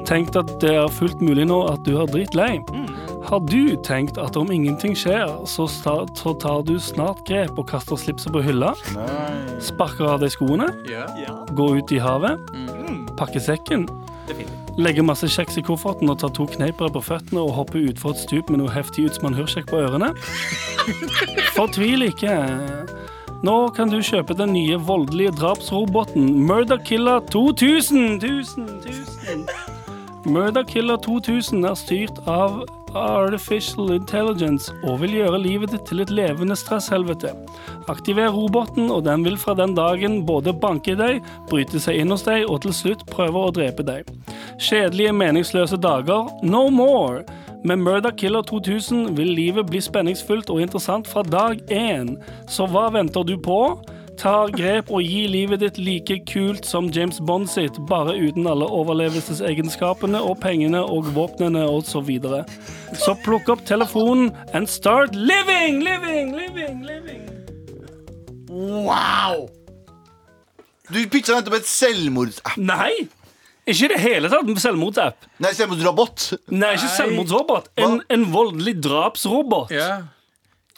Speaker 3: Tenkt at det er fullt mulig nå at du er drittlei? Har du tenkt at om ingenting skjer, så, sta, så tar du snart grep og kaster slipset på hylla? Sparker av deg skoene? Gå ut i havet? Pakke sekken? Legge masse kjeks i kofferten og tar to kneipere på føttene og hopper utfor et stup med noe heftig Utsmann Hursek på ørene? Fortvil ikke. Nå kan du kjøpe den nye voldelige drapsroboten Murder Killer 2000. 1000, 1000. Murder Killer 2000 er styrt av Artificial Intelligence og vil gjøre livet ditt til et levende stresshelvete. Aktiver roboten, og den vil fra den dagen både banke deg, bryte seg inn hos deg og til slutt prøve å drepe deg. Kjedelige, meningsløse dager, no more. Med Murder Killer 2000 vil livet bli spenningsfullt og interessant fra dag én. Så hva venter du på? Ta grep og gi livet ditt like kult som James Bond sitt, bare uten alle overlevelsesegenskapene og pengene og våpnene osv. Så, videre. så plukk opp telefonen and start living, living, living, living.
Speaker 2: Wow! Du pitcha nettopp et selvmordsapp.
Speaker 3: Nei! Ikke i det hele tatt en selvmordsapp.
Speaker 2: Nei, selvmordsrobot.
Speaker 3: Nei, ikke selvmordsrobot. En, en voldelig drapsrobot.
Speaker 5: Ja.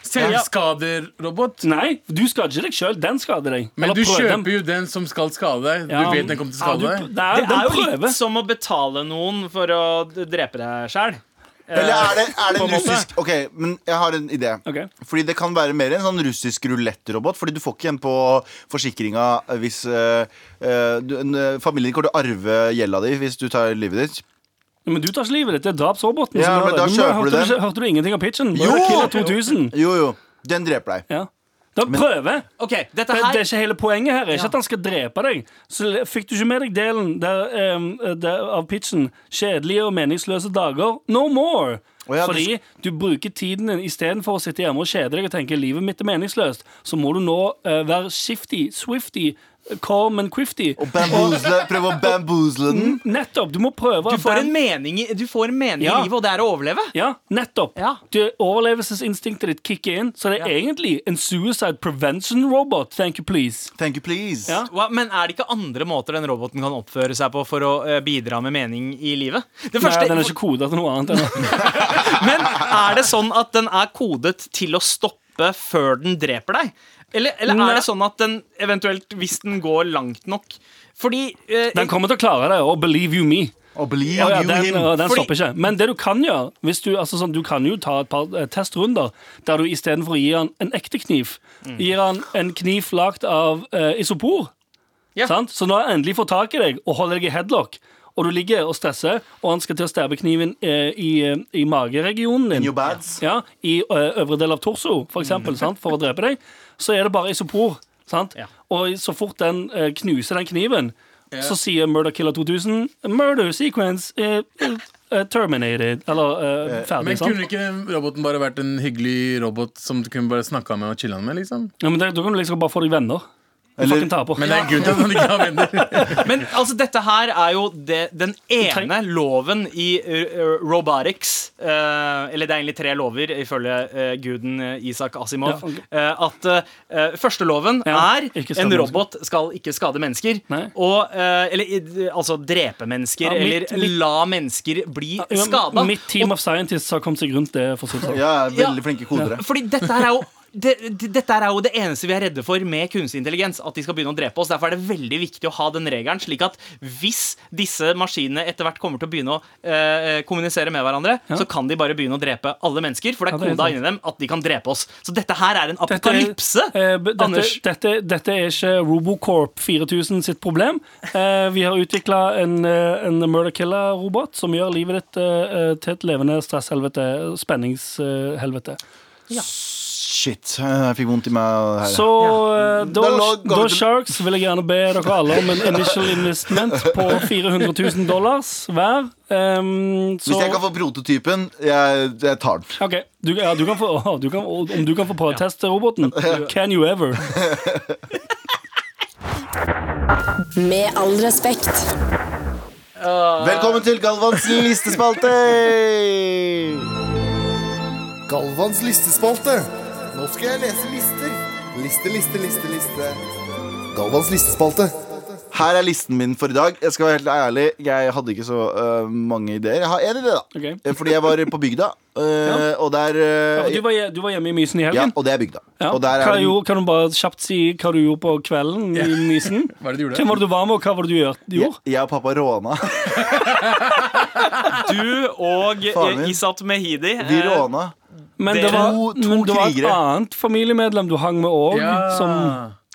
Speaker 5: Selvskaderrobot.
Speaker 3: Nei, du skader ikke deg sjøl. Den skader deg.
Speaker 5: Men
Speaker 3: Eller
Speaker 5: du kjøper
Speaker 3: dem.
Speaker 5: jo den som skal skade deg.
Speaker 3: Ja,
Speaker 5: Du vet den kommer til å skade deg.
Speaker 3: Det er,
Speaker 4: Det er jo litt som å betale noen for å drepe deg sjæl.
Speaker 2: Eller er det, er det en
Speaker 4: en
Speaker 2: russisk Ok, men jeg har en idé.
Speaker 3: Okay.
Speaker 2: Fordi det kan være mer en sånn russisk rulettrobot. Fordi du får ikke en på forsikringa hvis uh, uh, du, en, eh, familien kommer til å arve gjelda di hvis du tar livet ditt.
Speaker 3: Men du tar ikke livet ditt. Det er drapsroboten.
Speaker 2: Ja, men da kjøper du den.
Speaker 3: Hørte, Hørte du ingenting av pitchen?
Speaker 2: Jo!
Speaker 3: Murder Killer 2000.
Speaker 2: Jo, jo. Den dreper deg.
Speaker 3: Ja. Da prøver.
Speaker 4: OK, dette
Speaker 3: Det, det er ikke hele poenget her. Ikke at han skal drepe deg. Så fikk du ikke med deg delen der, um, der, av pitchen 'Kjedelige og meningsløse dager'? No more!
Speaker 2: Oh, ja,
Speaker 3: Fordi du bruker tiden din istedenfor å sitte hjemme og kjede deg og tenke livet mitt er meningsløst, så må du nå uh, være shifty, swifty, calm Crifty.
Speaker 2: Og bamboozle, prøve å bamboozle den.
Speaker 3: Nettopp. Du må prøve
Speaker 4: Du får en mening, i- du får en mening
Speaker 3: Ja.
Speaker 4: i livet, og det er å overleve.
Speaker 3: Ja, nettopp.
Speaker 4: Ja.
Speaker 3: Du, overlevelsesinstinktet ditt kicker inn, så det er egentlig en suicide prevention robot. Thank you, please.
Speaker 2: Thank you, please.
Speaker 3: Ja.
Speaker 4: Hva, men er det ikke andre måter den roboten kan oppføre seg på for å eh, bidra med mening i livet? Det
Speaker 3: Nei, den er ikke koda til noe annet. Enn.
Speaker 4: Men er det sånn at den er kodet til å stoppe før den dreper deg? Eller, eller er det sånn at den eventuelt, hvis den går langt nok Fordi eh,
Speaker 3: Den kommer til å klare det, og believe you me.
Speaker 2: Og believe
Speaker 3: Ja, ja,
Speaker 2: you
Speaker 3: den,
Speaker 2: him.
Speaker 3: den
Speaker 4: Fordi-
Speaker 3: stopper ikke. Men det du kan gjøre hvis du, altså sånn, du kan jo ta et par eh, testrunder der du istedenfor å gi han en ekte kniv, gir han en kniv lagd av eh, isopor.
Speaker 4: Ja.
Speaker 3: Sant? Så når han endelig får tak i deg og holder deg i headlock, og du ligger og stresser, og han skal til å stabbe kniven eh, i, eh, i mageregionen din
Speaker 2: In your bads.
Speaker 3: ja, I ø, øvre del av torso, for eksempel, sant, for å drepe deg, så er det bare isopor. Sant?
Speaker 4: Ja.
Speaker 3: Og så fort den eh, knuser den kniven, så sier Murder Killer 2000 Murder sequence eh, eh, terminated. Eller eh, ferdig.
Speaker 5: Men
Speaker 3: sant?
Speaker 5: kunne ikke roboten bare vært en hyggelig robot som du kunne bare snakka med og chilla med? liksom?
Speaker 3: Ja, men det, Da kan du liksom bare få deg venner.
Speaker 2: Eller-
Speaker 5: Men det er en grunn til at man ikke har venner.
Speaker 4: Men altså, dette her er jo det, den ene loven i uh, robotics uh, Eller det er egentlig tre lover, ifølge uh, guden Isak Asimov.
Speaker 3: Ja,
Speaker 4: eh, at første loven
Speaker 3: Ja,
Speaker 4: er en robot skal ikke skade mennesker. Og, eller altså drepe mennesker,
Speaker 3: Ja, mitt-
Speaker 4: eller
Speaker 3: mitt-
Speaker 4: la mennesker bli
Speaker 3: Ja,
Speaker 4: skada.
Speaker 3: Mitt team of scientists har kommet seg rundt det. For sånn.
Speaker 2: Ja,
Speaker 4: Ja.
Speaker 2: veldig flinke kodere.
Speaker 4: Fordi dette her er jo det, det- dette er jo det eneste vi er redde for med kunstig intelligens. At de skal begynne å drepe oss. Derfor er det veldig viktig å ha den regelen. Slik at hvis disse maskinene etter hvert kommer til å begynne å eh, kommunisere med hverandre, så kan de bare begynne å drepe alle mennesker. For det er
Speaker 3: Ja, det er
Speaker 4: koda inni dem at de kan drepe oss. Så dette her er en
Speaker 3: Dette er-
Speaker 4: apokalypse.
Speaker 3: eh, b- dette,
Speaker 4: Anders.
Speaker 3: Dette, dette er ikke Robocorp 4000 sitt problem. Eh, vi har utvikla en, eh, en murder killer-robot som gjør livet ditt eh, til et levende stresshelvete. Spenningshelvete.
Speaker 2: Shit. Jeg fikk vondt i meg her.
Speaker 3: Så uh, da,
Speaker 2: Da
Speaker 3: Sharks vil jeg gjerne be dere alle om en initial investment på 400 000 dollars hver. Um, så,
Speaker 2: Hvis jeg kan få prototypen, jeg, jeg tar den.
Speaker 3: Ok, du, ja, du kan få, du kan, Om du kan få prøveteste roboten, can you ever?
Speaker 1: Med all respekt.
Speaker 2: Velkommen til Galvans listespalte!
Speaker 6: Galvans listespalte. Nå skal jeg lese lister. Liste, liste, liste, liste. Galvans listespalte.
Speaker 2: Her er listen min for i dag. Jeg skal være helt ærlig, jeg hadde ikke så øh, mange ideer. Jeg har én idé, da.
Speaker 3: Ok.
Speaker 2: Eh, Fordi jeg var på bygda, øh, og der
Speaker 3: Ja,
Speaker 2: øh,
Speaker 3: du, var, du var hjemme i Mysen i helgen?
Speaker 2: Ja, og det er bygda.
Speaker 3: Ja.
Speaker 2: Og der er
Speaker 3: Hva kan du bare kjapt si hva du gjorde på kvelden i Mysen?
Speaker 5: Hva er det du gjorde?
Speaker 3: Hvem var det du var med, og hva var det du gjorde?
Speaker 2: jeg, jeg og pappa råna.
Speaker 4: Du og Isat Mehidi.
Speaker 2: Vi
Speaker 4: eh,
Speaker 2: råna.
Speaker 3: Men
Speaker 4: Det-
Speaker 3: det var,
Speaker 2: To- to
Speaker 3: men det var et annet familiemedlem du hang med òg, som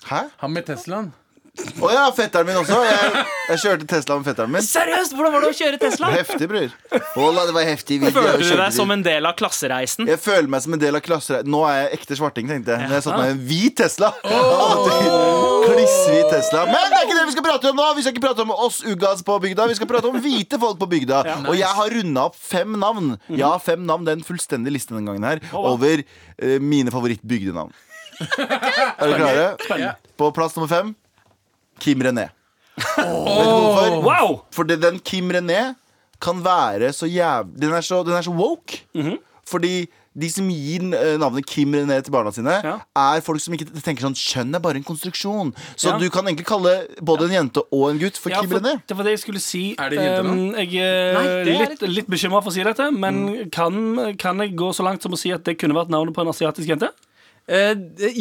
Speaker 2: Hæ?
Speaker 5: Han med Teslaen.
Speaker 2: Å ja, fetteren min også. Jeg, jeg kjørte Tesla med fetteren min.
Speaker 4: Seriøst, hvordan var det å kjøre Tesla?
Speaker 2: Heftig, bror. Wallah, det var heftig. video.
Speaker 4: Føler du deg som en del av klassereisen?
Speaker 2: Jeg føler meg som en del av klassereisen. Nå er jeg ekte svarting, tenkte jeg. Når jeg satt meg i en hvit Tesla. Klisshvit Tesla. Men det er ikke det vi skal prate om nå! Vi skal ikke prate om oss ugas på bygda. Vi skal prate om hvite folk på bygda. Og jeg har runda opp fem navn. Ja, fem navn. Det er en fullstendig liste denne gangen her over uh, mine favoritt-bygdenavn. Er dere klare? På plass nummer fem Kim René. Oh.
Speaker 3: Wow!
Speaker 2: For den Kim René kan være så jævlig Den er så, den er så woke.
Speaker 3: Mhm.
Speaker 2: Fordi de som gir eh, navnet Kim René til barna sine,
Speaker 3: Ja.
Speaker 2: er folk som ikke tenker sånn Kjønn er bare en konstruksjon. Så
Speaker 3: Ja.
Speaker 2: du kan egentlig kalle både en jente og en gutt for
Speaker 3: Ja,
Speaker 2: Kim
Speaker 3: for,
Speaker 2: René.
Speaker 3: det var det jeg skulle si.
Speaker 5: Er det?
Speaker 3: Um, jeg er
Speaker 4: Nei, det er
Speaker 3: litt, litt bekymra for å si dette, men kan, kan jeg gå så langt som å si at det kunne vært navnet på en asiatisk jente?
Speaker 4: Eh,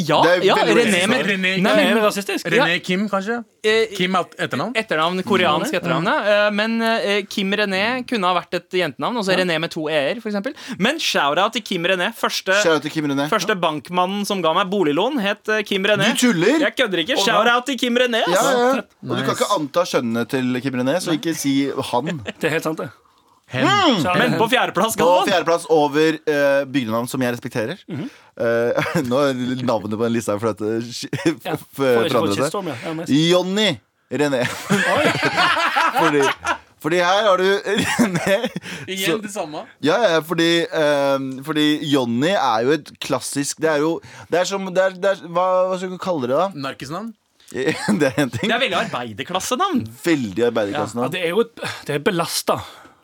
Speaker 4: ja, ja René med
Speaker 5: René,
Speaker 3: Nei,
Speaker 4: Nei,
Speaker 3: er rasistisk?
Speaker 5: René Kim, kanskje?
Speaker 4: eh,
Speaker 5: Kim er etternavn?
Speaker 4: Etternavn, koreansk etternavn, ja. Eh, Men eh, Kim René kunne ha vært et jentenavn. Altså René med to e-er, eksempel. Men shout-out til Kim René. Første,
Speaker 2: til Kim René.
Speaker 4: første bankmannen som ga meg boliglån, het eh, Kim René.
Speaker 2: Du tuller!
Speaker 4: Jeg kødder ikke. Shout-out til Kim René.
Speaker 2: Ja, ja. Og du kan ikke anta skjønnet til Kim René, så ikke si han.
Speaker 3: Det er helt sant, det.
Speaker 5: Hen.
Speaker 3: Så er
Speaker 4: Men på fjerdeplass,
Speaker 2: På
Speaker 4: Galvan.
Speaker 2: fjerdeplass over uh, bygdenavn som jeg respekterer.
Speaker 3: Mhm.
Speaker 2: Eh, nå er navnet på den lista for dette
Speaker 3: Ja,
Speaker 2: f-
Speaker 3: får ikke
Speaker 2: forandret seg.
Speaker 3: shitstorm, ja. Ja, nice.
Speaker 2: Jonny René. fordi, fordi her har du René
Speaker 5: Igjen det samme.
Speaker 2: Ja, ja, fordi, eh, fordi Jonny er jo et klassisk Det er jo Det er som det er, det er, hva, hva skal vi kalle det, da?
Speaker 5: Narkisnavn?
Speaker 2: Det er en ting.
Speaker 4: Det er veldig arbeiderklassenavn.
Speaker 2: Veldig arbeiderklasse
Speaker 3: Ja, det er jo et, det er belasta.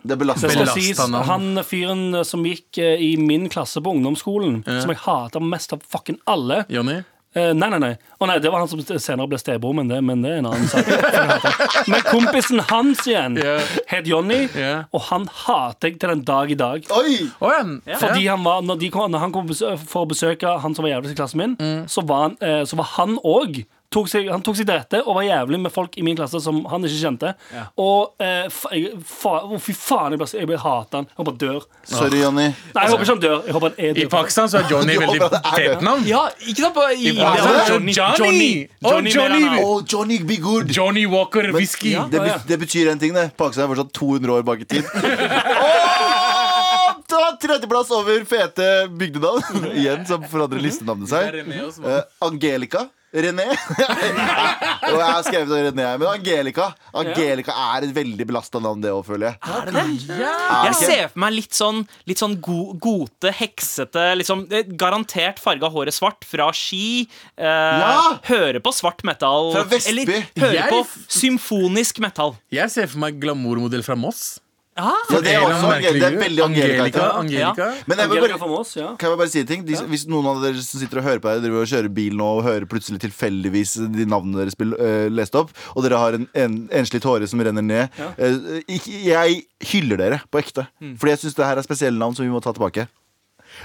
Speaker 2: Det belaster.
Speaker 3: Det sies, han fyren som gikk eh, i min klasse på ungdomsskolen, som jeg hata mest av fucking alle
Speaker 5: Jonny?
Speaker 3: Eh, nei, nei, nei. Å, nei. Det var han som senere ble stebror, men det, men det er en annen sak. Men kompisen hans igjen
Speaker 5: Ja.
Speaker 3: het Johnny,
Speaker 5: Ja.
Speaker 3: og han hater jeg til den dag i dag.
Speaker 2: Oi!
Speaker 5: Å ja.
Speaker 3: Fordi han var, når, de kom, når han kom besø- for å besøke han som var jævligst i klassen min, så var han, eh, så var han òg tok seg, han tok seg til rette og var jævlig med folk i min klasse som han ikke kjente. Og eh, fa, jeg, fa, å, fy faen, jeg ble, jeg ble hata han. Jeg håper han dør.
Speaker 2: Sorry, Johnny.
Speaker 3: Nei, jeg håper ikke han dør. Jeg håper han er
Speaker 5: I. Pakistan så er Johnny veldig
Speaker 2: håper at det er
Speaker 5: fet navn.
Speaker 4: Ja, ikke sant? I, i,
Speaker 5: Pakistan
Speaker 4: ja,
Speaker 5: er
Speaker 4: Johnny.
Speaker 5: Johnny.
Speaker 4: Johnny
Speaker 5: Johnny.
Speaker 2: Oh, Johnny be good.
Speaker 5: Johnny Walker whisky.
Speaker 3: Ja.
Speaker 2: Det, det betyr en ting, det. Pakistan er fortsatt 200 år bak i tid. ta Tredjeplass over fete bygdenavn. Igjen så forandrer listenavnet seg. Eh, Angelica. René. Og jeg har skrevet det René, men Angelica Angelica er et veldig belasta navn, det òg, føler jeg.
Speaker 4: Er det?
Speaker 2: Er
Speaker 4: Jeg ser for meg litt sånn, litt sånn go gote, heksete liksom, eh, Garantert farga håret svart fra Ski. Eh,
Speaker 2: Ja!
Speaker 4: Høre på svart metal.
Speaker 2: Fra Vestby.
Speaker 4: Eller høre på symfonisk metal.
Speaker 5: Jeg ser for meg glamourmodell fra Moss.
Speaker 4: Ja,
Speaker 2: Ja, det er også Angelica. Det er veldig Angelica.
Speaker 5: Angelica. Angelica.
Speaker 2: Men jeg vil bare, kan jeg bare si en ting? De, Hvis noen av dere som sitter og hører på deg, driver og kjører bil nå og hører plutselig tilfeldigvis de navnene deres blir uh, lest opp, og dere har en, en enslig tåre som renner ned ikke- Jeg hyller dere på ekte. Fordi jeg syns det her er spesielle navn som vi må ta tilbake.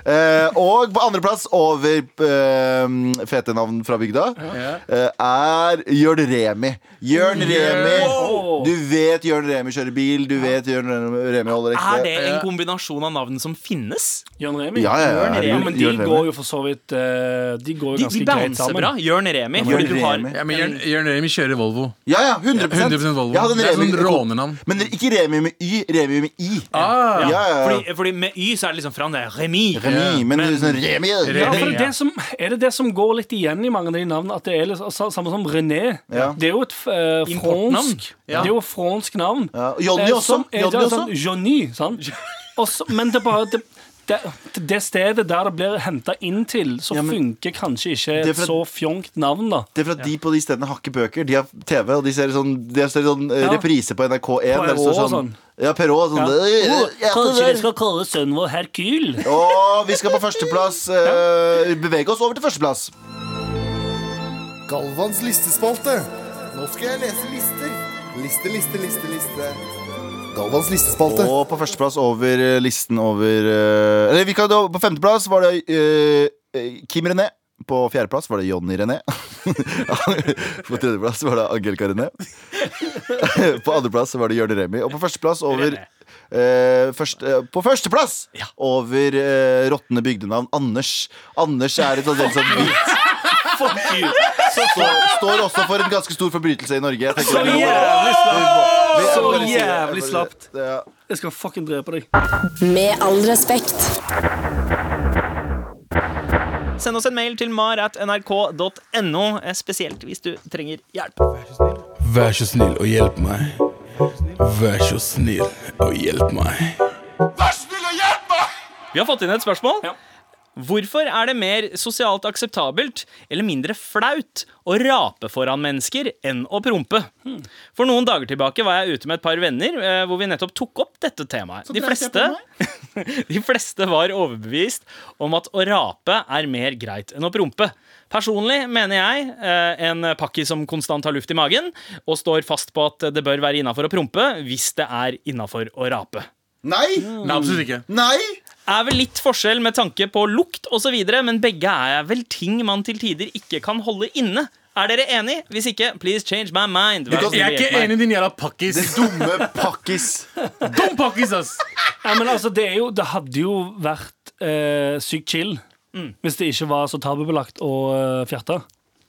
Speaker 2: Eh, og på andreplass over eh, fete navn fra bygda eh, er Jørn Remi. Jørn Remi. Du vet Jørn Remi kjører bil, du vet Jørn Remi holder ekte.
Speaker 4: Er det en kombinasjon av navn som finnes?
Speaker 3: Jørn Remi.
Speaker 2: Ja, ja, ja.
Speaker 4: Jørn Remi.
Speaker 3: Ja, men de
Speaker 2: Jørn
Speaker 3: går jo for så vidt eh, De går jo ganske
Speaker 4: de
Speaker 3: greit sammen.
Speaker 4: bra. Jørn Remi.
Speaker 2: Jørn
Speaker 4: Fordi du har
Speaker 2: Remi.
Speaker 5: Ja, men Jørn, Jørn Remi kjører Volvo.
Speaker 2: Ja, ja, 100,
Speaker 5: 100% Volvo. Det er sånn rånenavn.
Speaker 2: Men ikke Remi med Y, Remi med I.
Speaker 5: Ah,
Speaker 2: Ja, ja, ja.
Speaker 4: Fordi, fordi med Y så er det liksom fra det Remi.
Speaker 2: Remi, men,
Speaker 4: Men-
Speaker 2: sånn Remi
Speaker 3: Ja, for det er, det som, er det det som går litt igjen i mange av de navnene? At det er litt, altså, Samme som René.
Speaker 2: Ja.
Speaker 3: Det er jo et uh, fransk
Speaker 4: Ja.
Speaker 3: Det er jo et fransk navn.
Speaker 2: Ja, Johnny
Speaker 3: Eh,
Speaker 2: også.
Speaker 3: som er-
Speaker 2: Johnny
Speaker 3: det er
Speaker 2: også.
Speaker 3: Sånn, Johnny, sant? Også, men det er bare det, det, det stedet der det blir henta inn til, så
Speaker 2: Ja, men-
Speaker 3: funker kanskje ikke et
Speaker 2: at-
Speaker 3: så fjongt navn, da.
Speaker 2: Det er for at de på de stedene har ikke bøker. De har TV, og de ser sånn, de ser sånn eh,
Speaker 3: Ja.
Speaker 2: reprise på NRK1.
Speaker 3: På og
Speaker 2: sånn,
Speaker 3: sånn.
Speaker 2: Ja, Perrault. Sånn,
Speaker 3: Ja.
Speaker 2: «Øh,
Speaker 3: Oh,
Speaker 2: ja,
Speaker 3: kanskje vi skal kalle sønnen vår Herkyl?
Speaker 2: Og vi skal på førsteplass. Uh, bevege oss over til førsteplass.
Speaker 6: Galvans listespalte. Nå skal jeg lese lister. Liste, liste, liste, liste. Galvans listespalte.
Speaker 2: Og på førsteplass over eh, listen over eh, Eller vi kan, da- på femteplass var det eh, Kim René. På fjerdeplass var det Jonny René. på tredjeplass var det Angelica René. på andreplass var det Jørn Remi. Og på førsteplass over Uh, først, uh, På førsteplass over uh, råtne bygdenavn Anders. Anders er et sånt sånn hvitt så, Står også for en ganske stor forbrytelse i Norge. Jeg
Speaker 3: Så jævlig slapt! Så jævlig slapt. Jeg skal fucking drepe deg.
Speaker 1: Med all respekt.
Speaker 4: Send oss en mail til mar.nrk.no, eh, spesielt hvis du trenger hjelp.
Speaker 5: Vær så snill og hjelp meg. Vær så snill og hjelp meg.
Speaker 4: Vi har fått inn et spørsmål.
Speaker 3: Ja.
Speaker 4: Hvorfor er det mer sosialt akseptabelt eller mindre flaut å rape foran mennesker enn å prompe? For noen dager tilbake var jeg ute med et par venner eh, hvor vi nettopp tok opp dette temaet. De fleste, de fleste var overbevist om at å rape er mer greit enn å prompe. Personlig mener jeg, eh, en pakki som konstant har luft i magen, og står fast på at det bør være innafor å prompe hvis det er innafor å rape.
Speaker 2: Nei!
Speaker 5: Nei, absolutt ikke.
Speaker 2: Nei!
Speaker 4: Er vel litt forskjell med tanke på lukt osv., men begge er vel ting man til tider ikke kan holde inne. Er dere enig? Hvis ikke, please change my mind. Vær
Speaker 5: Jeg er ikke enig i din jævla pakkis.
Speaker 2: Dumme pakkis.
Speaker 5: Dum pakkis, ass!
Speaker 3: Ja, men altså, det, er jo, det hadde jo vært eh, sykt chill hvis det ikke var så tabubelagt å uh, fjerte.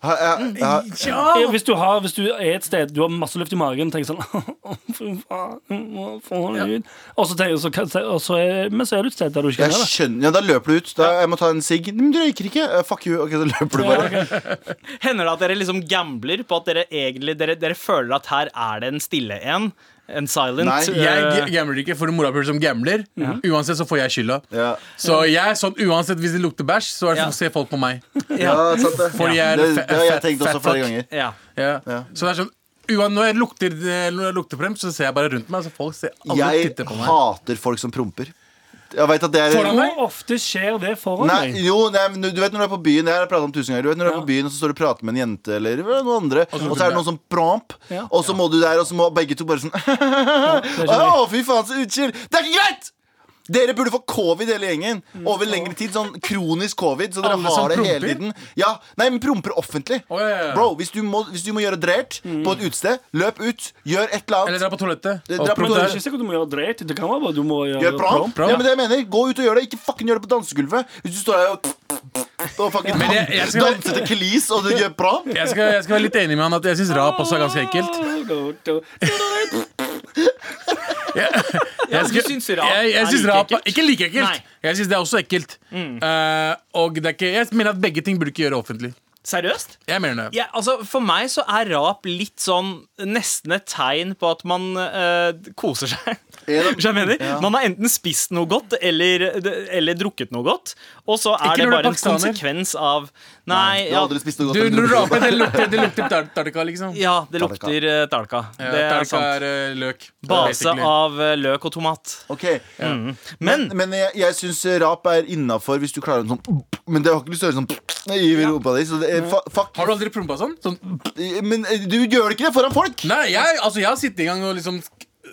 Speaker 2: Ha, ja, ja.
Speaker 3: Ja, Hvis, du har, hvis du er et sted Du har masse luft i magen tenker sånn Fy faen, ut. Og så, tenker, så, og så er, men så er du et sted der du ikke kan
Speaker 2: Jeg
Speaker 3: gjøre det.
Speaker 2: skjønner, ja, Da løper du ut. Da, jeg må ta en sigg. Men du røyker ikke. Eh, fuck you. Ok, Så løper du bare.
Speaker 4: Hender det at dere liksom gambler på at dere egentlig dere, dere føler at her er det en stille en? En silent
Speaker 2: Nei,
Speaker 5: Jeg
Speaker 4: eh,
Speaker 5: gambler ikke for en morapuler som gambler. Uansett så får jeg skylda.
Speaker 2: Ja,
Speaker 5: Så jeg sånn uansett hvis det lukter bæsj, så er det
Speaker 4: Ja.
Speaker 5: ser folk på meg.
Speaker 2: ja sant det.
Speaker 5: Fordi jeg er
Speaker 2: det, det har jeg tenkt også flere ganger.
Speaker 4: ja.
Speaker 5: Ja.
Speaker 2: Ja.
Speaker 5: Så det er sånn uan, Når jeg lukter, når jeg lukter frem, så ser jeg bare rundt meg. Så folk ser alle
Speaker 2: Jeg
Speaker 5: titter på meg.
Speaker 2: hater folk som promper. Jeg vet at det er
Speaker 5: Foran deg?
Speaker 3: Hvor ofte skjer det foran
Speaker 2: Nei,
Speaker 3: deg?
Speaker 2: jo, nei, men du vet når du er på byen Det har jeg pratet om tusen ganger Du vet når du er på byen Og så står du og prater med en jente Eller noen andre Og så er det noen som promp
Speaker 3: Ja.
Speaker 2: Og så må du der Og så må begge to bare sånn Åh, fy faen, så utskill Det er ikke greit! Dere burde få covid hele gjengen. Over lengre tid, sånn kronisk covid Så dere
Speaker 5: Alle som
Speaker 2: har det hele
Speaker 5: promper?
Speaker 2: tiden. Ja, nei, men promper offentlig.
Speaker 5: Å, ja, ja, ja.
Speaker 2: Bro, hvis du, må, hvis du må gjøre drert På et utsted, løp ut Gjør et eller
Speaker 5: Eller
Speaker 2: annet
Speaker 5: dra på toalettet.
Speaker 2: Det- dra på
Speaker 3: Men det er ikke sikkert du må gjøre dreit. Det kan være bare du må gjøre
Speaker 2: Gjør prom.
Speaker 3: prom.
Speaker 2: Ja, men det jeg mener Gå ut og gjør det. Ikke fucking gjør det på dansegulvet. Hvis du står der og og fucking
Speaker 5: Men jeg- jeg skal-
Speaker 2: danser til klis og du gjør prom.
Speaker 5: Jeg skal, jeg skal være litt enig med han at jeg syns rap også er ganske ekkelt.
Speaker 4: Ja,
Speaker 5: Jeg,
Speaker 4: syns rap
Speaker 5: jeg, jeg syns rap
Speaker 4: er
Speaker 5: Ikke like ekkelt. Jeg syns det er også ekkelt. Eh, og det er ikke, jeg mener at begge ting burde ikke gjøre offentlig.
Speaker 4: Seriøst?
Speaker 5: Jeg mener det.
Speaker 4: Ja, altså For meg så er rap litt sånn nesten et tegn på at man eh, koser seg. Hva jeg mener? Man har enten spist noe godt eller, eller drukket noe godt, og så er
Speaker 5: Ikke
Speaker 4: det bare en konsekvens av Nei,
Speaker 2: Du
Speaker 4: ja,
Speaker 2: har aldri spist noe
Speaker 5: Du,
Speaker 2: godt
Speaker 5: når du raper, det lukter, det lukter tar- tarka, liksom.
Speaker 4: ja det lukter uh, talka.
Speaker 5: Ja,
Speaker 4: det er sant.
Speaker 5: er eh, løk.
Speaker 4: Base
Speaker 5: basically.
Speaker 4: av løk og tomat.
Speaker 2: Ok,
Speaker 4: Men,
Speaker 2: Men, men jeg, jeg syns rap er innafor hvis du klarer en sånn Men det har ikke lyst til å høre sånn i rumpa di. Så det fuck.
Speaker 5: Har du aldri prompa sånn? sånn?
Speaker 2: Men eh, du gjør det ikke det foran folk!
Speaker 5: Nei, jeg, altså, jeg har sittet en gang og liksom